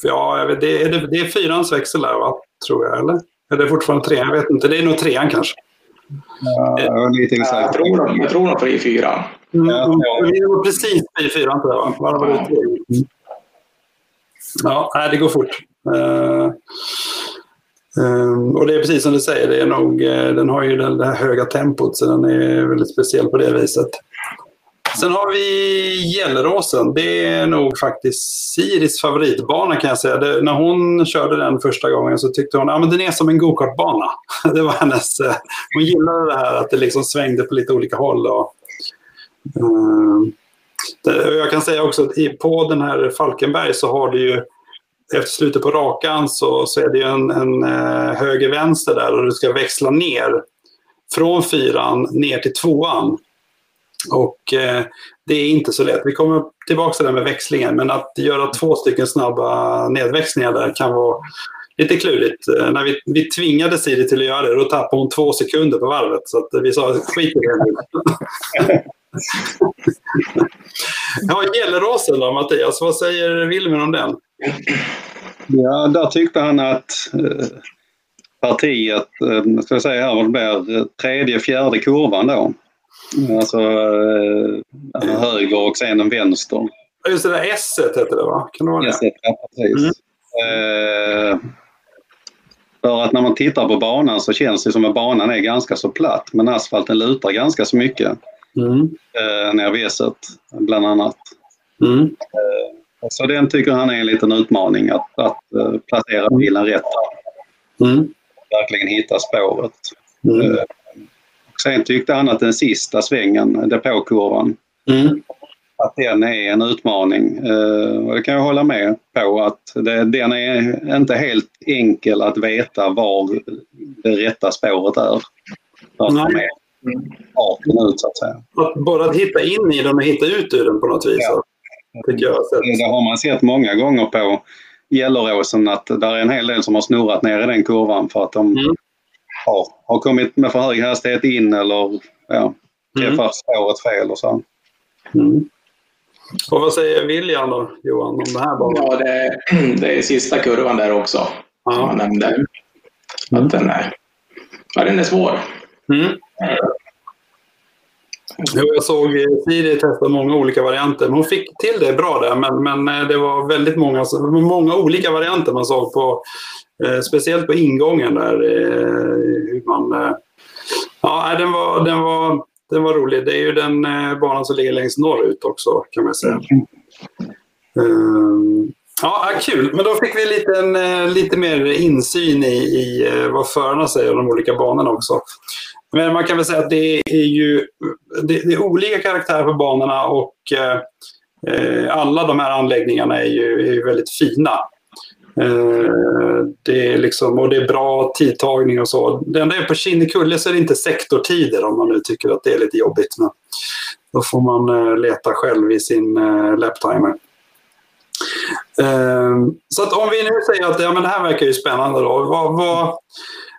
Ja, vet, det, är, det, det är fyrans växel där, va? tror jag. Eller? Eller är det fortfarande trean? Jag vet inte. Det är nog trean kanske. Ja, jag lite. Jag tror de, jag tror de får i fyran. Mm, ja, Det var precis i fyran tror jag. Va? Var det ja. ja, nej, det går fort. Uh, Um, och det är precis som du säger, det är nog, uh, den har ju det, det här höga tempot så den är väldigt speciell på det viset. Sen har vi Gelleråsen. Det är nog faktiskt Siris favoritbana kan jag säga. Det, när hon körde den första gången så tyckte hon att ja, den är som en gokartbana. det var hennes... Eh, hon gillade det här att det liksom svängde på lite olika håll. Och, eh, det, jag kan säga också att i, på den här Falkenberg så har du ju efter slutet på rakan så, så är det en, en eh, höger-vänster där och du ska växla ner från fyran ner till tvåan. Och eh, det är inte så lätt. Vi kommer tillbaka till det med växlingen, men att göra två stycken snabba nedväxlingar där kan vara lite klurigt. Eh, när vi, vi tvingade Siri till att göra det, då tappade hon två sekunder på varvet. Så att eh, vi sa skit i det nu. ja, Gelleråsen då, Mattias. Vad säger Wilmer om den? Ja, där tyckte han att eh, partiet, eh, ska jag säga här vad det blir, eh, tredje, fjärde kurvan då. Alltså eh, höger och sen en vänster. Just det där S hette det va? Kan det vara det? S, ja, precis. Mm. Eh, för att när man tittar på banan så känns det som att banan är ganska så platt men asfalten lutar ganska så mycket. Mm. Eh, ner vid S bland annat. Mm. Eh, så den tycker han är en liten utmaning att, att uh, placera bilen rätt. Mm. Verkligen hitta spåret. Mm. Sen tyckte han att den sista svängen, depåkurvan, mm. att den är en utmaning. Uh, det kan jag hålla med på att det, den är inte helt enkel att veta var det rätta spåret är. Nej. Ut att. Bara att hitta in i den och hitta ut ur den på något vis. Ja. Tycker jag. Det har man sett många gånger på Gelleråsen att det är en hel del som har snurrat ner i den kurvan för att de mm har, har kommit med för hög hastighet in eller ja, träffat mm. spåret fel och så. Mm. Och vad säger William då, Johan, om det här banan? Ja, det, det är sista kurvan där också, ja. som jag nämnde. Mm. Att den är, ja, den är svår. Mm. jag såg Siri testa många olika varianter. Hon fick till det bra där, men, men eh, det var väldigt många, många olika varianter man såg på Eh, speciellt på ingången där. Eh, hur man, eh, ja, den var, den, var, den var rolig. Det är ju den banan som ligger längst norrut också kan man säga. Mm. Ja, kul. Men då fick vi lite, en, lite mer insyn i, i vad förarna säger om de olika banorna också. Men man kan väl säga att det är ju det, det är olika karaktärer på banorna och alla de här anläggningarna är ju, är ju väldigt fina. Eh, det är liksom, och det är bra tidtagning och så. Det enda är på Kinnekulle så är det inte sektortider om man nu tycker att det är lite jobbigt. Men då får man eh, leta själv i sin eh, laptimer. Så att om vi nu säger att ja, men det här verkar ju spännande då. Vad, vad,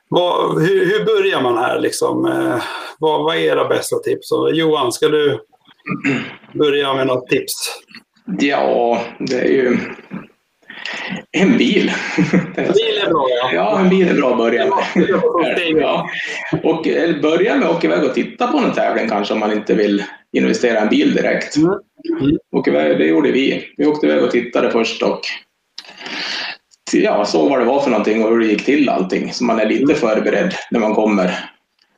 vad, hur, hur, börjar man här liksom? Vad, vad är era bästa tips? Johan, ska du börja med något tips? Ja, det är ju en bil. En bil är bra, ja. Ja, en bil är bra att börja med. Ja. Och börja med att åka iväg och titta på en tävling kanske om man inte vill investera i en bil direkt. Mm. Mm. Och det gjorde vi. Vi åkte iväg och tittade först och ja, såg vad det var för någonting och hur det gick till allting. Så man är lite mm. förberedd när man kommer.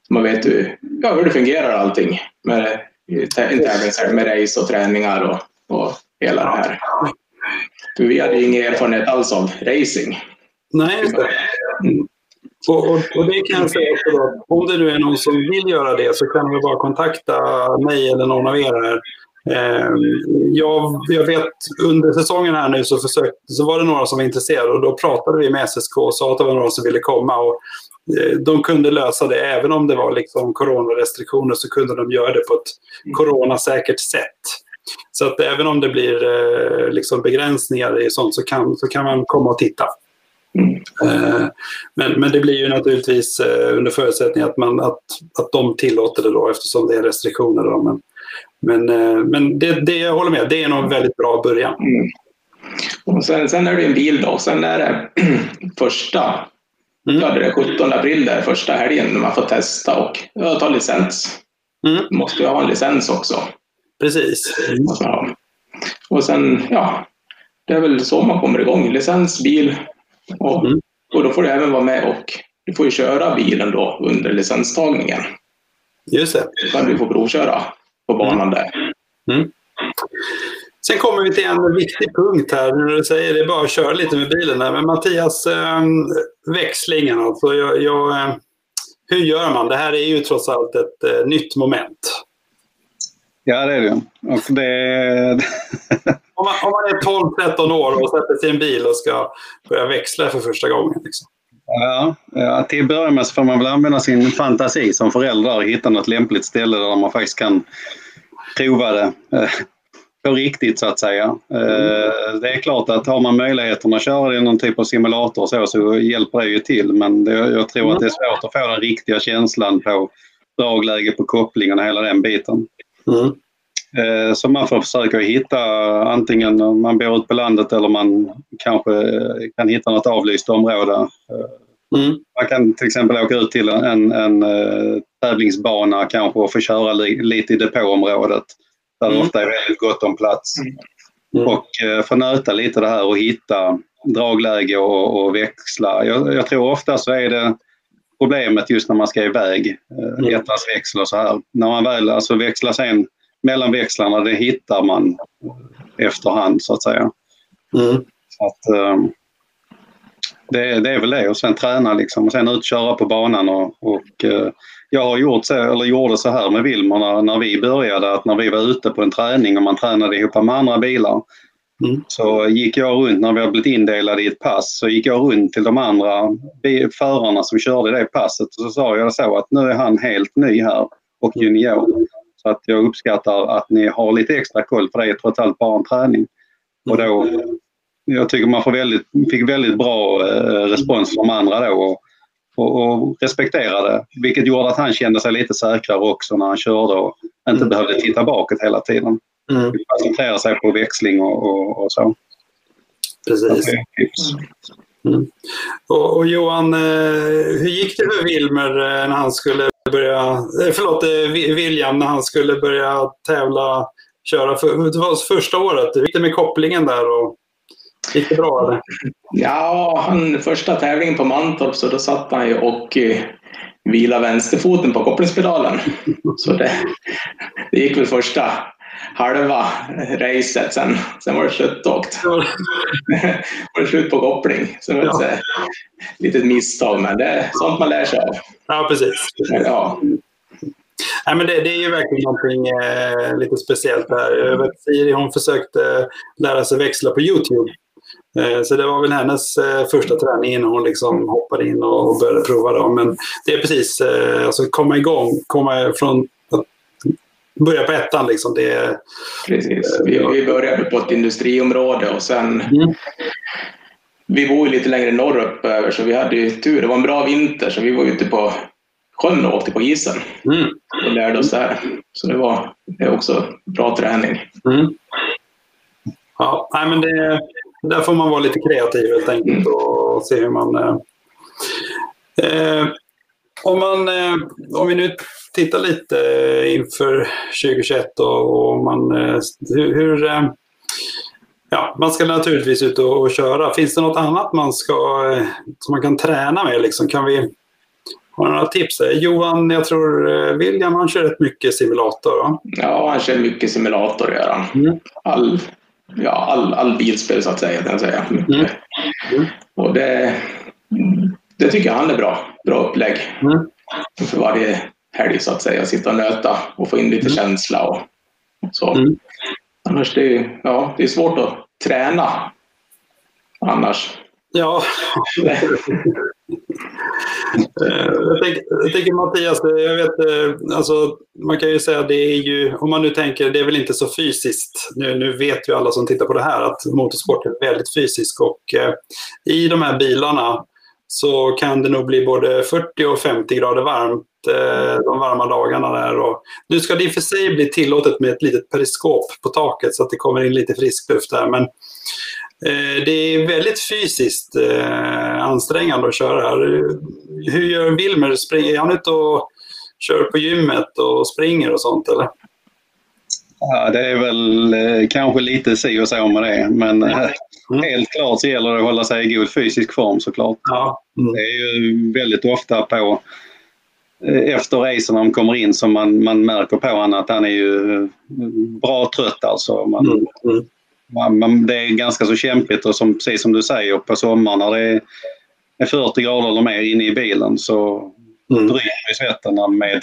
Så man vet hur, ja, hur det fungerar allting med en tävling med race och träningar och, och hela det här. För vi hade ingen erfarenhet alls av racing. Nej, just det. Och, och, och, det kan jag säga också då, om det nu är någon som vill göra det så kan vi bara kontakta mig eller någon av er här. Eh, jag, jag, vet under säsongen här nu så, försökte, så var det några som var intresserade och då pratade vi med SSK och sa att det var några som ville komma. Och, eh, de kunde lösa det, även om det var liksom coronarestriktioner så kunde de göra det på ett coronasäkert sätt. Så att även om det blir eh, liksom begränsningar i sånt så kan, så kan man komma och titta. Mm. Eh, men, men det blir ju naturligtvis eh, under förutsättning att, man, att, att de tillåter det då eftersom det är restriktioner. Då. Men, men, men det, det jag håller med, det är nog en väldigt bra början. Mm. Och sen, sen är det en bil då, sen är det första Mm. Ja, det är 17 april där, första helgen när man får testa och ta licens. Mm. måste ju ha en licens också. Precis. Ja. Och sen, ja, det är väl så man kommer igång. Licens, bil och, mm. och då får du även vara med och du får ju köra bilen då under licenstagningen. Just det. Kan du få provköra på banan mm. där. Mm. Sen kommer vi till en viktig punkt här. När du säger det är bara att köra lite med bilen. Här. Men Mattias, äh, växlingen alltså. Jag, jag, äh, hur gör man? Det här är ju trots allt ett äh, nytt moment. Ja, det är det. Och det... om, man, om man är 12-13 år och sätter sig i en bil och ska börja växla för första gången. Liksom. Ja, ja, till att börja med så får man väl använda sin fantasi som förälder och hitta något lämpligt ställe där man faktiskt kan prova det på riktigt så att säga. Mm. Det är klart att har man möjligheten att köra det i någon typ av simulator så, så hjälper det ju till men det, jag tror att det är svårt att få den riktiga känslan på dragläge på kopplingen och hela den biten. Mm. Eh, så man får försöka hitta antingen om man bor ute på landet eller man kanske kan hitta något avlyst område. Eh, mm. Man kan till exempel åka ut till en, en, eh, tävlingsbana kanske och få köra li, lite i depåområdet där mm. det ofta är väldigt gott om plats. Mm. Och få nöta lite det här och hitta dragläge och, och växla. Jag, jag, tror ofta så är det problemet just när man ska iväg, mm. ettans växel och så här. När man väl alltså växlar sen mellan växlarna, det hittar man efterhand så att säga. Mm. Så att, um, det, det, är väl det och sen träna liksom och sen ut köra på banan och, och uh, jag har gjort så, eller gjorde så här med Wilmer när, när vi började att när vi var ute på en träning och man tränade ihop med andra bilar Mm. Så gick jag runt, när vi hade blivit indelade i ett pass, så gick jag runt till de andra förarna som körde det passet och så sa jag så att nu är han helt ny här och junior. Så att jag uppskattar att ni har lite extra koll för det är trots allt bara en träning. Och då, jag tycker man får väldigt, fick väldigt bra eh, respons från de andra då och, och, och respekterade vilket gjorde att han kände sig lite säkrare också när han körde och inte mm. behövde titta bakåt hela tiden. Mm. Koncentrera sig på växling och, och, och så. Precis. Mm. Och, och, Johan, eh, hur gick det för Wilmer eh, när han skulle börja, eh, förlåt, William när han skulle börja tävla, köra, för, det var första året. Hur gick det med kopplingen där? Och, gick det bra eller? Ja, han, första tävlingen på Mantorp så då satt han ju och vila vänsterfoten på kopplingspedalen. Så det, det gick väl första halva racet. Sen, sen var det slutåkt. Ja. var det slut på koppling. Så det var ett litet misstag, men det är sånt man lär sig av. Ja, precis. Ja. Nej, men det, det, är ju verkligen någonting eh, lite speciellt här. Jag vet, Siri hon försökte lära sig växla på Youtube. Eh, så det var väl hennes eh, första träning innan hon liksom hoppade in och började prova. Då. Men det är precis, eh, alltså komma igång, komma från börja på ettan. Liksom. Det, Precis. Vi, vi började på ett industriområde och sen mm. Vi bor ju lite längre norrut över så vi hade ju tur. Det var en bra vinter så vi var ute på sjön och åkte på isen mm. och lärde oss där. Så det var det också bra träning. Mm. Ja, nej, men det, där får man vara lite kreativ helt enkelt mm. och se hur man... Eh, eh om, man eh, om vi nu titta lite inför 2021 och, och man, eh, hur, hur eh, Ja, man ska naturligtvis ut och, och, köra. Finns det något annat man ska, eh, som man kan träna med? Liksom? Kan vi ha några tips? Johan, jag tror William, han kör rätt mycket simulator va? Ja, han kör mycket simulator gör han. Mm. All, ja, all, all bilspel så att säga. Kan säga. Mm. Mm. Och det, det tycker jag han är bra. Bra upplägg. Mm. För varje helg så att säga. Sitta och nöta och få in lite mm. känsla och, så. Mm. Annars det är ja, det är svårt att träna annars. Ja. Eh, jag, tänker, jag tänker Mattias, jag vet, eh, alltså, man kan ju säga att det är ju, om man nu tänker, det är väl inte så fysiskt. Nu, nu vet ju alla som tittar på det här att motorsport är väldigt fysiskt och eh, i de här bilarna så kan det nog bli både 40 och 50 grader varmt eh, de varma dagarna där. Och nu ska det i och för sig bli tillåtet med ett litet periskop på taket så att det kommer in lite frisk luft där. Men eh, det är väldigt fysiskt eh, ansträngande att köra här. Hur gör Wilmer? Är han ute och kör på gymmet och springer och sånt eller? Ja, det är väl eh, kanske lite si och så med det. Men eh, mm. helt klart så gäller det att hålla sig i god fysisk form såklart. Ja. Mm. Det är ju väldigt ofta på eh, efter racen när de kommer in som man, man märker på honom att han är ju bra trött alltså. Man, mm. mm. Man, man, det är ganska så kämpigt och som, precis som du säger på sommaren när det är 40 grader eller mer inne i bilen så mm. bryter vi svetten med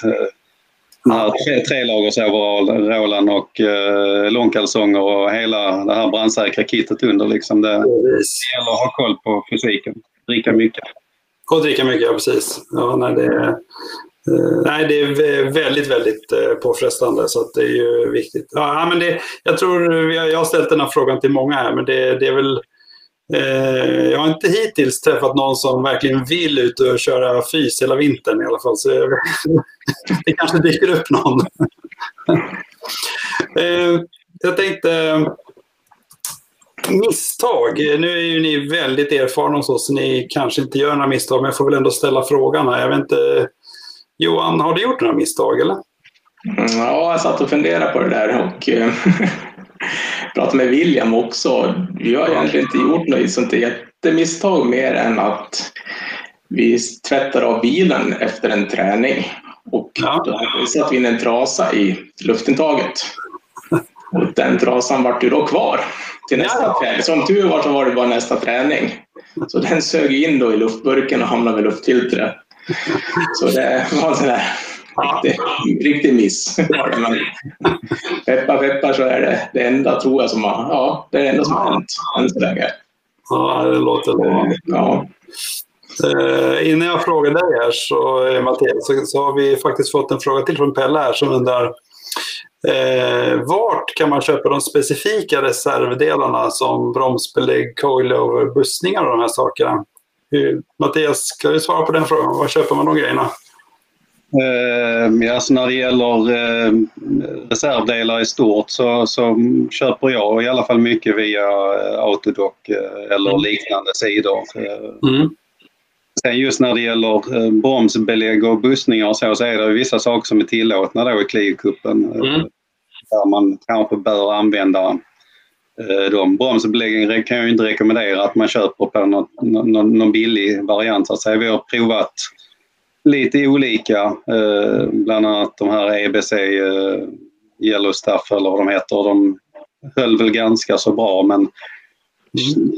Ja. Tre, trelagersoverallen och eh, långkalsonger och hela det här brandsäkra kittet under. Liksom det, det gäller att ha koll på fysiken. Dricka mycket. Och dricka mycket, ja precis. Ja, nej, det, Uh, nej, det är väldigt, väldigt uh, påfrestande så att det är ju viktigt. Ja, men det, jag tror, jag har ställt den här frågan till många här, men det, det är väl Eh, jag har inte hittills träffat någon som verkligen vill ut och köra fys hela vintern i alla fall. Så det kanske dyker upp någon. Eh, jag tänkte misstag. Nu är ju ni väldigt erfarna hos oss, så ni kanske inte gör några misstag, men jag får väl ändå ställa frågan här. Jag vet inte, Johan, har du gjort några misstag eller? Mm, ja, jag satt och funderade på det där och eh, pratade med William också. Vi har egentligen inte gjort något sånt jättemisstag mer än att vi tvättar av bilen efter en träning och ja. då satte vi in en trasa i luftintaget. Och den trasan vart ju då kvar till nästa ja. träning. Som tur var så var det bara nästa träning. Så den sög in då i luftburken och hamnade vid luftfiltret. Så det var en sån där riktig, riktig miss. Men peppar peppar så är det det enda tror jag som har, ja, det är det enda som har hänt än så länge. Ja, det låter bra. Ja. Uh, innan jag frågar dig här så, eh, Mattias, så, så, har vi faktiskt fått en fråga till från Pelle här som undrar Eh, vart kan man köpa de specifika reservdelarna som bromsbelägg, coilover, bussningar och de här sakerna? Hur, Mattias, ska du svara på den frågan? Var köper man de grejerna? Eh, alltså när det gäller eh, reservdelar i stort så, så köper jag i alla fall mycket via eh, Autodoc eh, eller mm. liknande sidor. Mm. Sen just när det gäller eh, bromsbelägg och bussningar och så, så är det vissa saker som är tillåtna då i Clio-cupen. Mm. Där man kanske bör använda de bromsbeläggen kan jag inte rekommendera att man köper på någon, någon, någon billig variant. Så att säga. Vi har provat lite olika, eh, bland annat de här EBC eh, Yellow Stuff eller vad de heter. De höll väl ganska så bra men mm.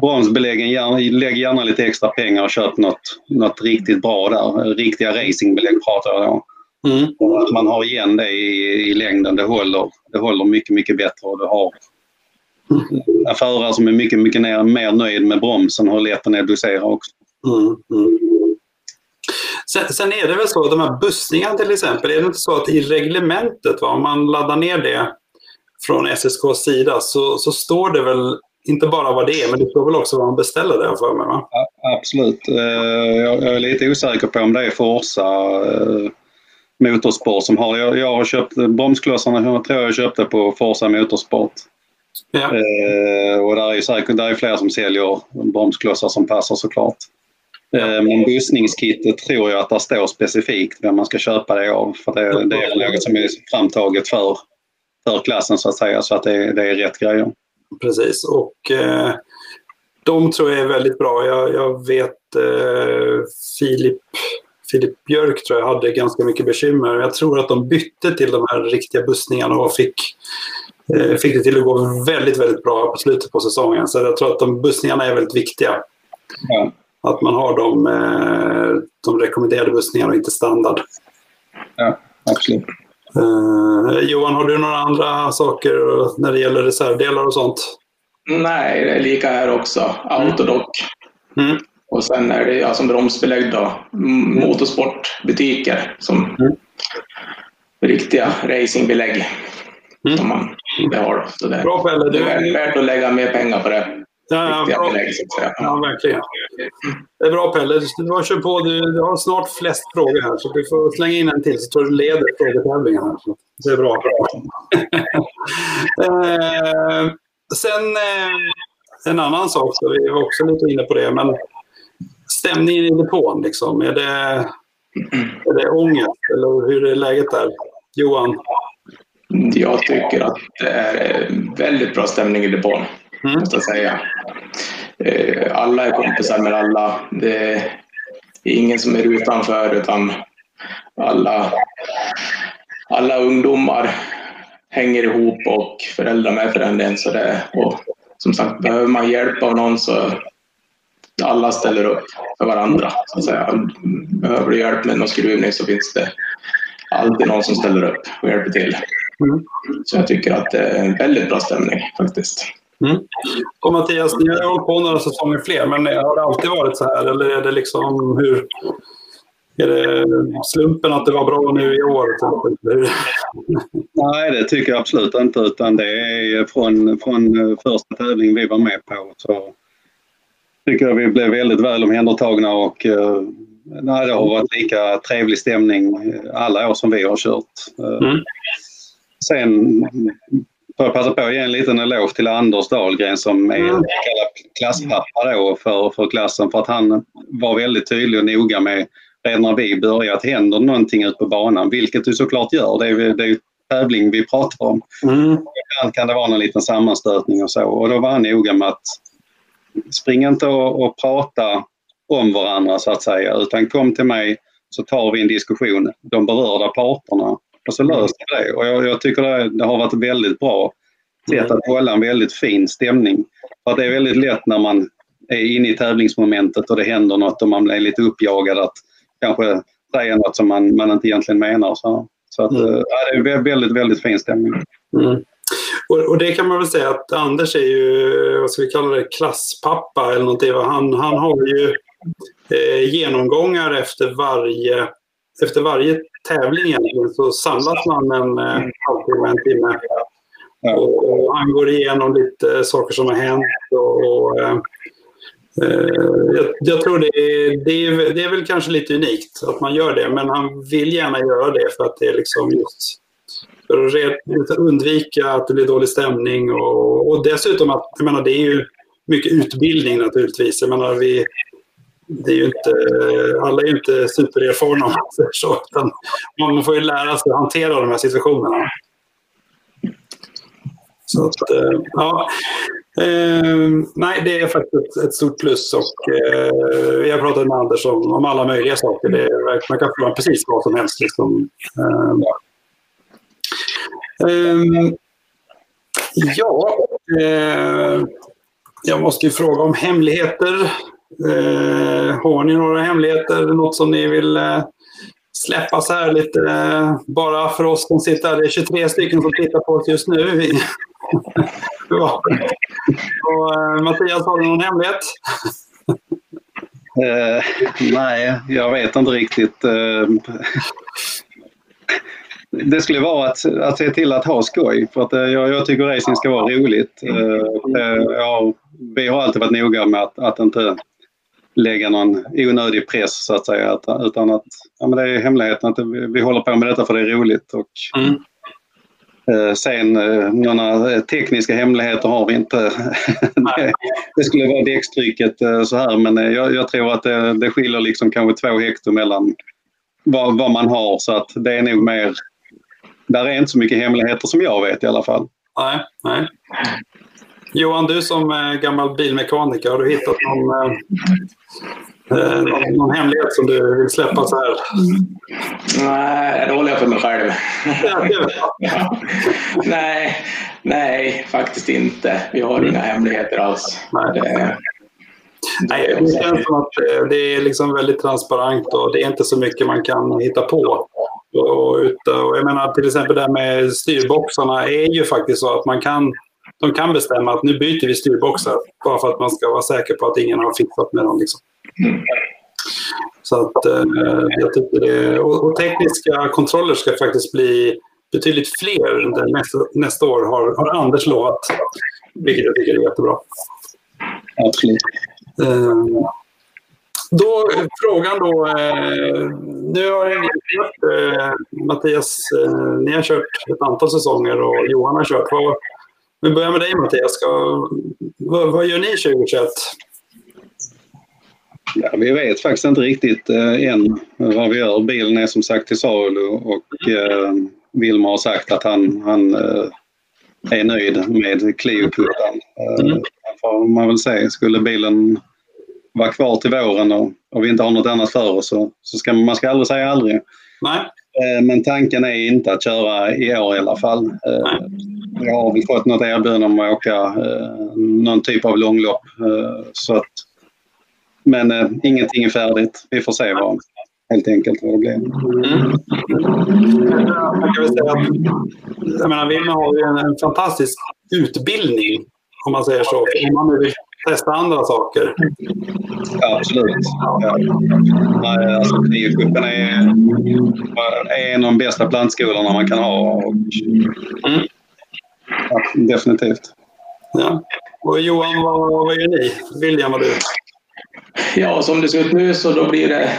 bromsbeläggen, lägg gärna lite extra pengar och köp något, något riktigt bra där. Riktiga racingbelägg pratar jag om. Mm. att man har igen det i, i längden, det håller, det håller mycket, mycket bättre och du har en förare som är mycket, mycket ner, mer nöjd med bromsen och hur lätt den är att dosera också. Mm, mm. Sen, sen, är det väl så, de här bussningarna till exempel, är det inte så att i reglementet, va, om man laddar ner det från SSKs sida, så, så står det väl inte bara vad det är, men det står väl också vad man beställer där för mig? Va? Ja, absolut. Eh, jag är lite osäker på om det är Forza eh, Motorsport som har jag, jag har köpt bromsklossarna, jag tror jag köpte på Forza Motorsport. Ja. Eh, och där är säkert där är fler som säljer bromsklossar som passar såklart. Eh, men bussningskittet tror jag att det står specifikt vem man ska köpa det av. För det, det är något som är framtaget för, för klassen så att säga, så att det, det är rätt grejer. Precis, och eh, de tror jag är väldigt bra. Jag, jag vet eh, Filip Filip Björk tror jag hade ganska mycket bekymmer. Jag tror att de bytte till de här riktiga bussningarna och fick Eh, fick det till att gå väldigt, väldigt bra på slutet på säsongen. Så jag tror att de bussningarna är väldigt viktiga. Ja. Att man har de, eh, de rekommenderade bussningarna och inte standard. Ja, absolut. Uh, Johan, har du några andra saker när det gäller reservdelar och sånt? Nej, det är lika här också. Autodoc. Mm. Och sen är det ja, som bromsbelägg då, motorsportbutiker som mm. riktiga racingbelägg mm. som man det har. Så det, bra Pelle. Det är värt att lägga mer pengar på det. Ja, ja, bra. Belägg, ja, verkligen. Det är bra Pelle. Du kört på. Du, du, har snart flest frågor här, så du får slänga in en till så tror du leder frågetävlingen här. Det är bra. eh, sen eh, en annan sak, så vi var också lite inne på det, men stämningen i depån, liksom, är det, är det ångest eller hur är läget där? Johan? Jag tycker att det är väldigt bra stämning i depån, mm. måste jag säga. Eh, alla är kompisar med alla. Det är ingen som är utanför, utan alla, alla ungdomar hänger ihop och föräldrar med för den delen. Så det, och som sagt, behöver man hjälp av någon så alla ställer upp för varandra. Så att säga. Behöver du hjälp med någon skruvning så finns det alltid någon som ställer upp och hjälper till. Mm. Så jag tycker att det är en väldigt bra stämning faktiskt. Mm. Och Mattias, ni har hållit på några säsonger fler, men har det alltid varit så här? Eller är det liksom hur, är det slumpen att det var bra nu i år? Nej, det tycker jag absolut inte. Utan det är från, från första tävlingen vi var med på. Så tycker jag vi blev väldigt väl omhändertagna och eh, nej, det har varit lika trevlig stämning alla år som vi har kört. Eh, mm. Sen får jag passa på att ge en liten eloge till Anders Dahlgren som är mm. klasspappa då för, för klassen för att han var väldigt tydlig och noga med redan när vi började att händer någonting ute på banan, vilket du såklart gör. Det är, det är tävling vi pratar om. Mm. Ibland kan det vara någon liten sammanstötning och så och då var han noga med att springa inte och, och prata om varandra så att säga utan kom till mig så tar vi en diskussion, de berörda parterna och så löser vi det. Och jag, jag tycker det, det, har varit väldigt bra sätt att hålla en väldigt fin stämning. För att det är väldigt lätt när man är inne i tävlingsmomentet och det händer något och man blir lite uppjagad att kanske säga något som man, man inte egentligen menar. Så, så att, mm. ja, det är väldigt, väldigt fin stämning. Mm. Och, och, det kan man väl säga att Anders är ju, vad ska vi kalla det, klasspappa eller någonting. Han, han har ju eh, genomgångar efter varje, efter varje tävling egentligen så samlas man en eh, halvtimme, en timme. Och, han går igenom lite saker som har hänt och, och eh, Eh, jag, jag, tror det är, det, är, det är väl kanske lite unikt att man gör det, men han vill gärna göra det för att det är liksom just för att undvika att det blir dålig stämning och, och dessutom att, jag menar det är ju mycket utbildning naturligtvis. Jag menar vi, det är ju inte, alla är ju inte supererfarna om man säger så, man får ju lära sig att hantera de här situationerna. Så att, eh, ja. Eh, nej, det är faktiskt ett stort plus och eh, vi har pratat med Anders om, om alla möjliga saker. Det är, man kan fråga precis vad som helst. Liksom. Eh, ja, eh, jag måste ju fråga om hemligheter. Eh, har ni några hemligheter? Något som ni vill eh, släppa så här lite eh, bara för oss som sitter här? Det är 23 stycken som tittar på oss just nu. Och, eh, Mattias, har du någon hemlighet? Eh, nej, jag vet inte riktigt. Det skulle vara att, att se till att ha skoj för att jag, jag tycker racing ska vara roligt. Ja, vi har alltid varit noga med att, att inte lägga någon onödig press så att säga. Utan att ja, men det är hemligheten att vi, vi håller på med detta för det är roligt. Och, mm. Eh, sen eh, några eh, tekniska hemligheter har vi inte. det skulle vara däckstrycket så här men jag, jag tror att det, det skiljer liksom kanske två hektar mellan vad, vad, man har så att det är nog mer... Där är inte så mycket hemligheter som jag vet i alla fall. Nej, nej. Johan, du som gammal bilmekaniker, har du hittat någon Eh, någon hemlighet som du vill släppa så här? Nej, det håller jag för mig själv. ja. Nej, nej, faktiskt inte. Vi har inga hemligheter alls. Nej. Det, Nej, det känns som att det är liksom väldigt transparent och det är inte så mycket man kan hitta på. Och, och jag menar till exempel det här med styrboxarna är ju faktiskt så att man kan, de kan bestämma att nu byter vi styrboxar bara för att man ska vara säker på att ingen har fixat med dem. Liksom. Så att eh, jag tycker det, och, och, tekniska kontroller ska faktiskt bli betydligt fler nästa, nästa år har, har Anders lovat. Vilket jag tycker är jättebra. Absolut. Eh, då, frågan då. Eh, nu har ni kört, eh, Mattias, eh, ni har kört ett antal säsonger och Johan har kört. Vad, vi börjar med dig Mattias. Ska, vad, vad gör ni 2021? Ja, vi vet faktiskt inte riktigt eh, än vad vi gör. Bilen är som sagt till salu och eh, Wilmer har sagt att han, han eh, är nöjd med Clio-kulan. Eh, mm. får man väl säga. Skulle bilen vara kvar till våren och, och vi inte har något annat för oss så, så ska man ska aldrig säga aldrig. Nej. Eh, men tanken är inte att köra i år i alla fall. Eh, jag har väl fått något erbjudande om att åka eh, någon typ av långlopp. Så att men ingenting är färdigt. Vi får se vad, helt enkelt vad det blir. Mm. Jag kan säga att jag menar, Vilma har ju en, en, fantastisk utbildning, om man säger så. Om man testa andra saker. Ja, absolut. Ja. Nej, alltså, Clio-cupen är, är en av de bästa plantskolorna man kan ha. Och, mm. ja, definitivt. Ja. Och Johan, vad, vad gör ni? William, vad du? Ja, som det ser ut nu så då blir det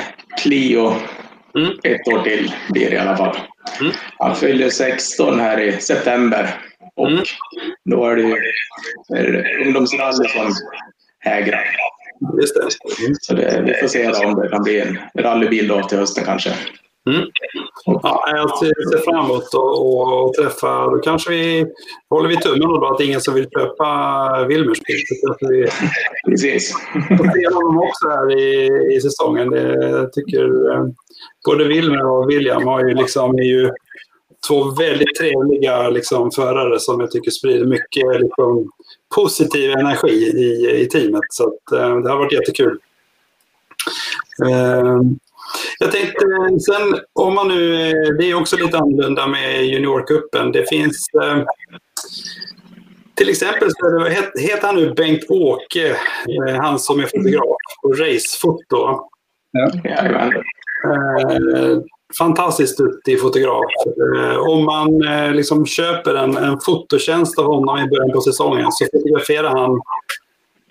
Clio mm. ett år till blir det i alla fall. Mm. Han fyller 16 här i september och mm. då är det ju ungdomsrally som hägrar. Just det. Så det, vi får se om det kan bli en rallybil då till hösten kanske. Mm. Ja, jag ser fram emot att träffa... Då kanske vi håller vi tummen då att ingen som vill köpa Wilmers bil. Vi, Precis. får se honom också här i, i säsongen. Jag tycker eh, både Wilmer och William har ju liksom, är ju två väldigt trevliga liksom, förare som jag tycker sprider mycket liksom, positiv energi i, i teamet. Så att, eh, det har varit jättekul. Eh, jag tänkte sen om man nu, det är också lite annorlunda med juniorkuppen. Det finns eh, till exempel så det, heter han nu Bengt-Åke, eh, han som är fotograf på racefoto. Ja. Fantastiskt duktig fotograf. Eh, om man eh, liksom köper en, en fototjänst av honom i början på säsongen så fotograferar han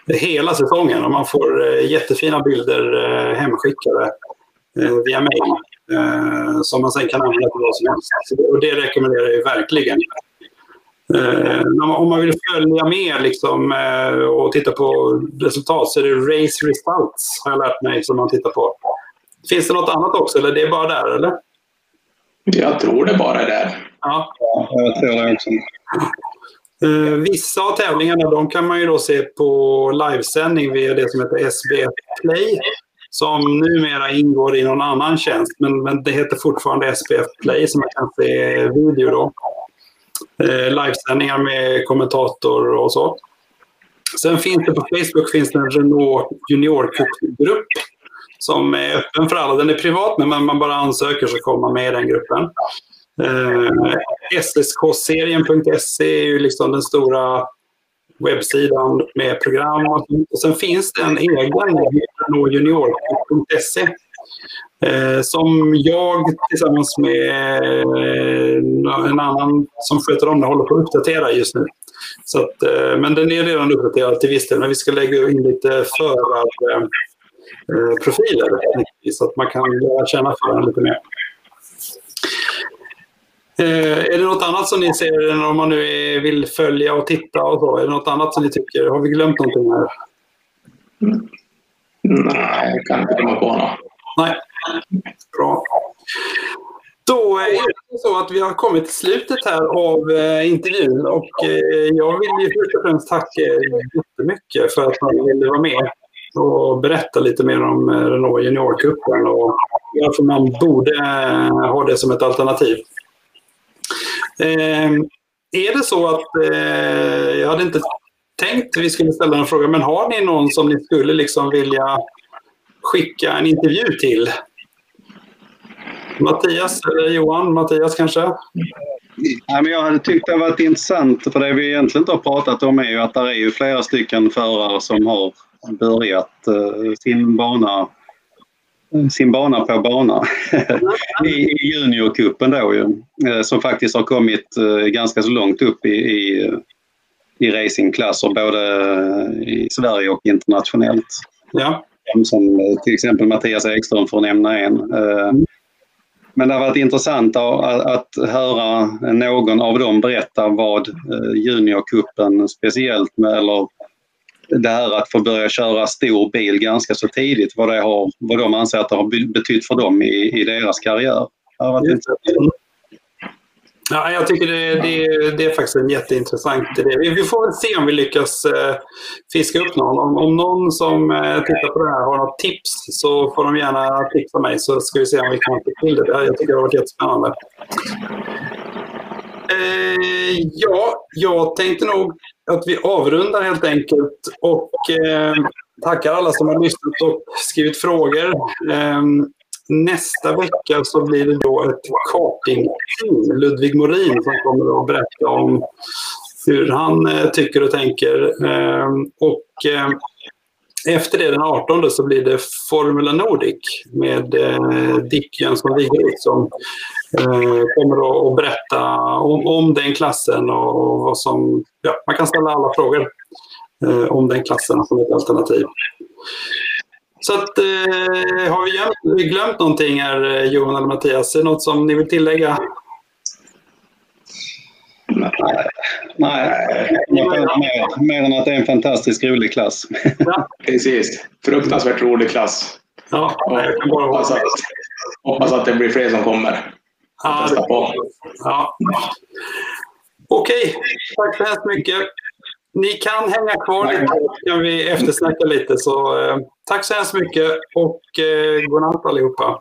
hela säsongen och man får eh, jättefina bilder hemskickade. Via mail. Som man sen kan använda till vad som helst. Och det rekommenderar jag verkligen. Om man vill följa med liksom, och titta på resultat så är det Race Results har jag lärt mig som man tittar på. Finns det något annat också eller det är bara där eller? Jag tror det bara är där. Ja, jag tror det också. vissa av tävlingarna de kan man ju då se på livesändning via det som heter SBF Play som numera ingår i någon annan tjänst. Men, men det heter fortfarande SPF Play som man kan se video då. Eh, livesändningar med kommentator och så. Sen finns det på Facebook finns det en Renault juniorgrupp som är öppen för alla. Den är privat, men man bara ansöker så kommer man med i den gruppen. Eh, SSK-serien.se är ju liksom den stora webbsidan med program. Och sen finns det en egen junior.se eh, som jag tillsammans med eh, en annan som sköter om det håller på att uppdatera just nu. Så att, eh, men den är redan uppdaterad till viss del, men vi ska lägga in lite eh, förarprofiler så att man kan lära känna föraren lite mer. Eh, är det något annat som ni ser, om man nu vill följa och titta och så? Är det något annat som ni tycker? Har vi glömt någonting här? Mm. Nej, jag kan inte komma på något. Nej, bra. Då är det så att vi har kommit till slutet här av eh, intervjun och eh, jag vill ju först och främst tacka jättemycket för att man ville vara med och berätta lite mer om Renault Renault Juniorcupen och varför man borde eh, ha det som ett alternativ. Eh, är det så att, eh, jag hade inte tänkt att vi skulle ställa en fråga, men har ni någon som ni skulle liksom vilja skicka en intervju till? Mattias eller Johan? Mattias kanske? Ja, men jag hade tyckt det varit intressant, för det vi egentligen inte har pratat om är ju att det är ju flera stycken förare som har börjat uh, sin bana sin bana på bana i, i juniorcupen då ju, eh, som faktiskt har kommit eh, ganska så långt upp i, i, i racingklasser både i Sverige och internationellt. Ja. Som eh, till exempel Mattias Ekström för att nämna en. Men det har varit intressant att höra någon av dem berätta vad juniorcupen speciellt med, eller det här att få börja köra stor bil ganska så tidigt, vad, det har, vad de anser att det har betytt för dem i, i deras karriär. Ja, jag tycker det, det, det, är faktiskt en jätteintressant idé. Vi får väl se om vi lyckas eh, fiska upp någon. Om, om någon som eh, tittar på det här har något tips så får de gärna tipsa mig så ska vi se om vi kan få till det. Jag tycker det har varit jättespännande. Eh, ja, jag tänkte nog att vi avrundar helt enkelt och eh, tackar alla som har lyssnat och skrivit frågor. Eh, nästa vecka så blir det då ett karting Ludvig Morin som kommer att berätta om hur han eh, tycker och tänker. Eh, och eh, efter det den 18 så blir det Formula Nordic med eh, Dick Jönsson Wigerud som kommer att berätta om, om den klassen och vad som... Ja, man kan ställa alla frågor om den klassen som ett alternativ. Så att, eh, har vi glömt någonting här, Johan eller Mattias? Är det något som ni vill tillägga? Nej, nej. Mer, mer än att det är en fantastiskt rolig klass. Ja. Precis. Fruktansvärt rolig klass. Ja, jag kan bara hoppas, att, hoppas att det blir fler som kommer. Ja, ja. Okej, tack så hemskt mycket. Ni kan hänga kvar lite så kan vi eftersnacka lite. Så, eh, tack så hemskt mycket och eh, godnatt allihopa.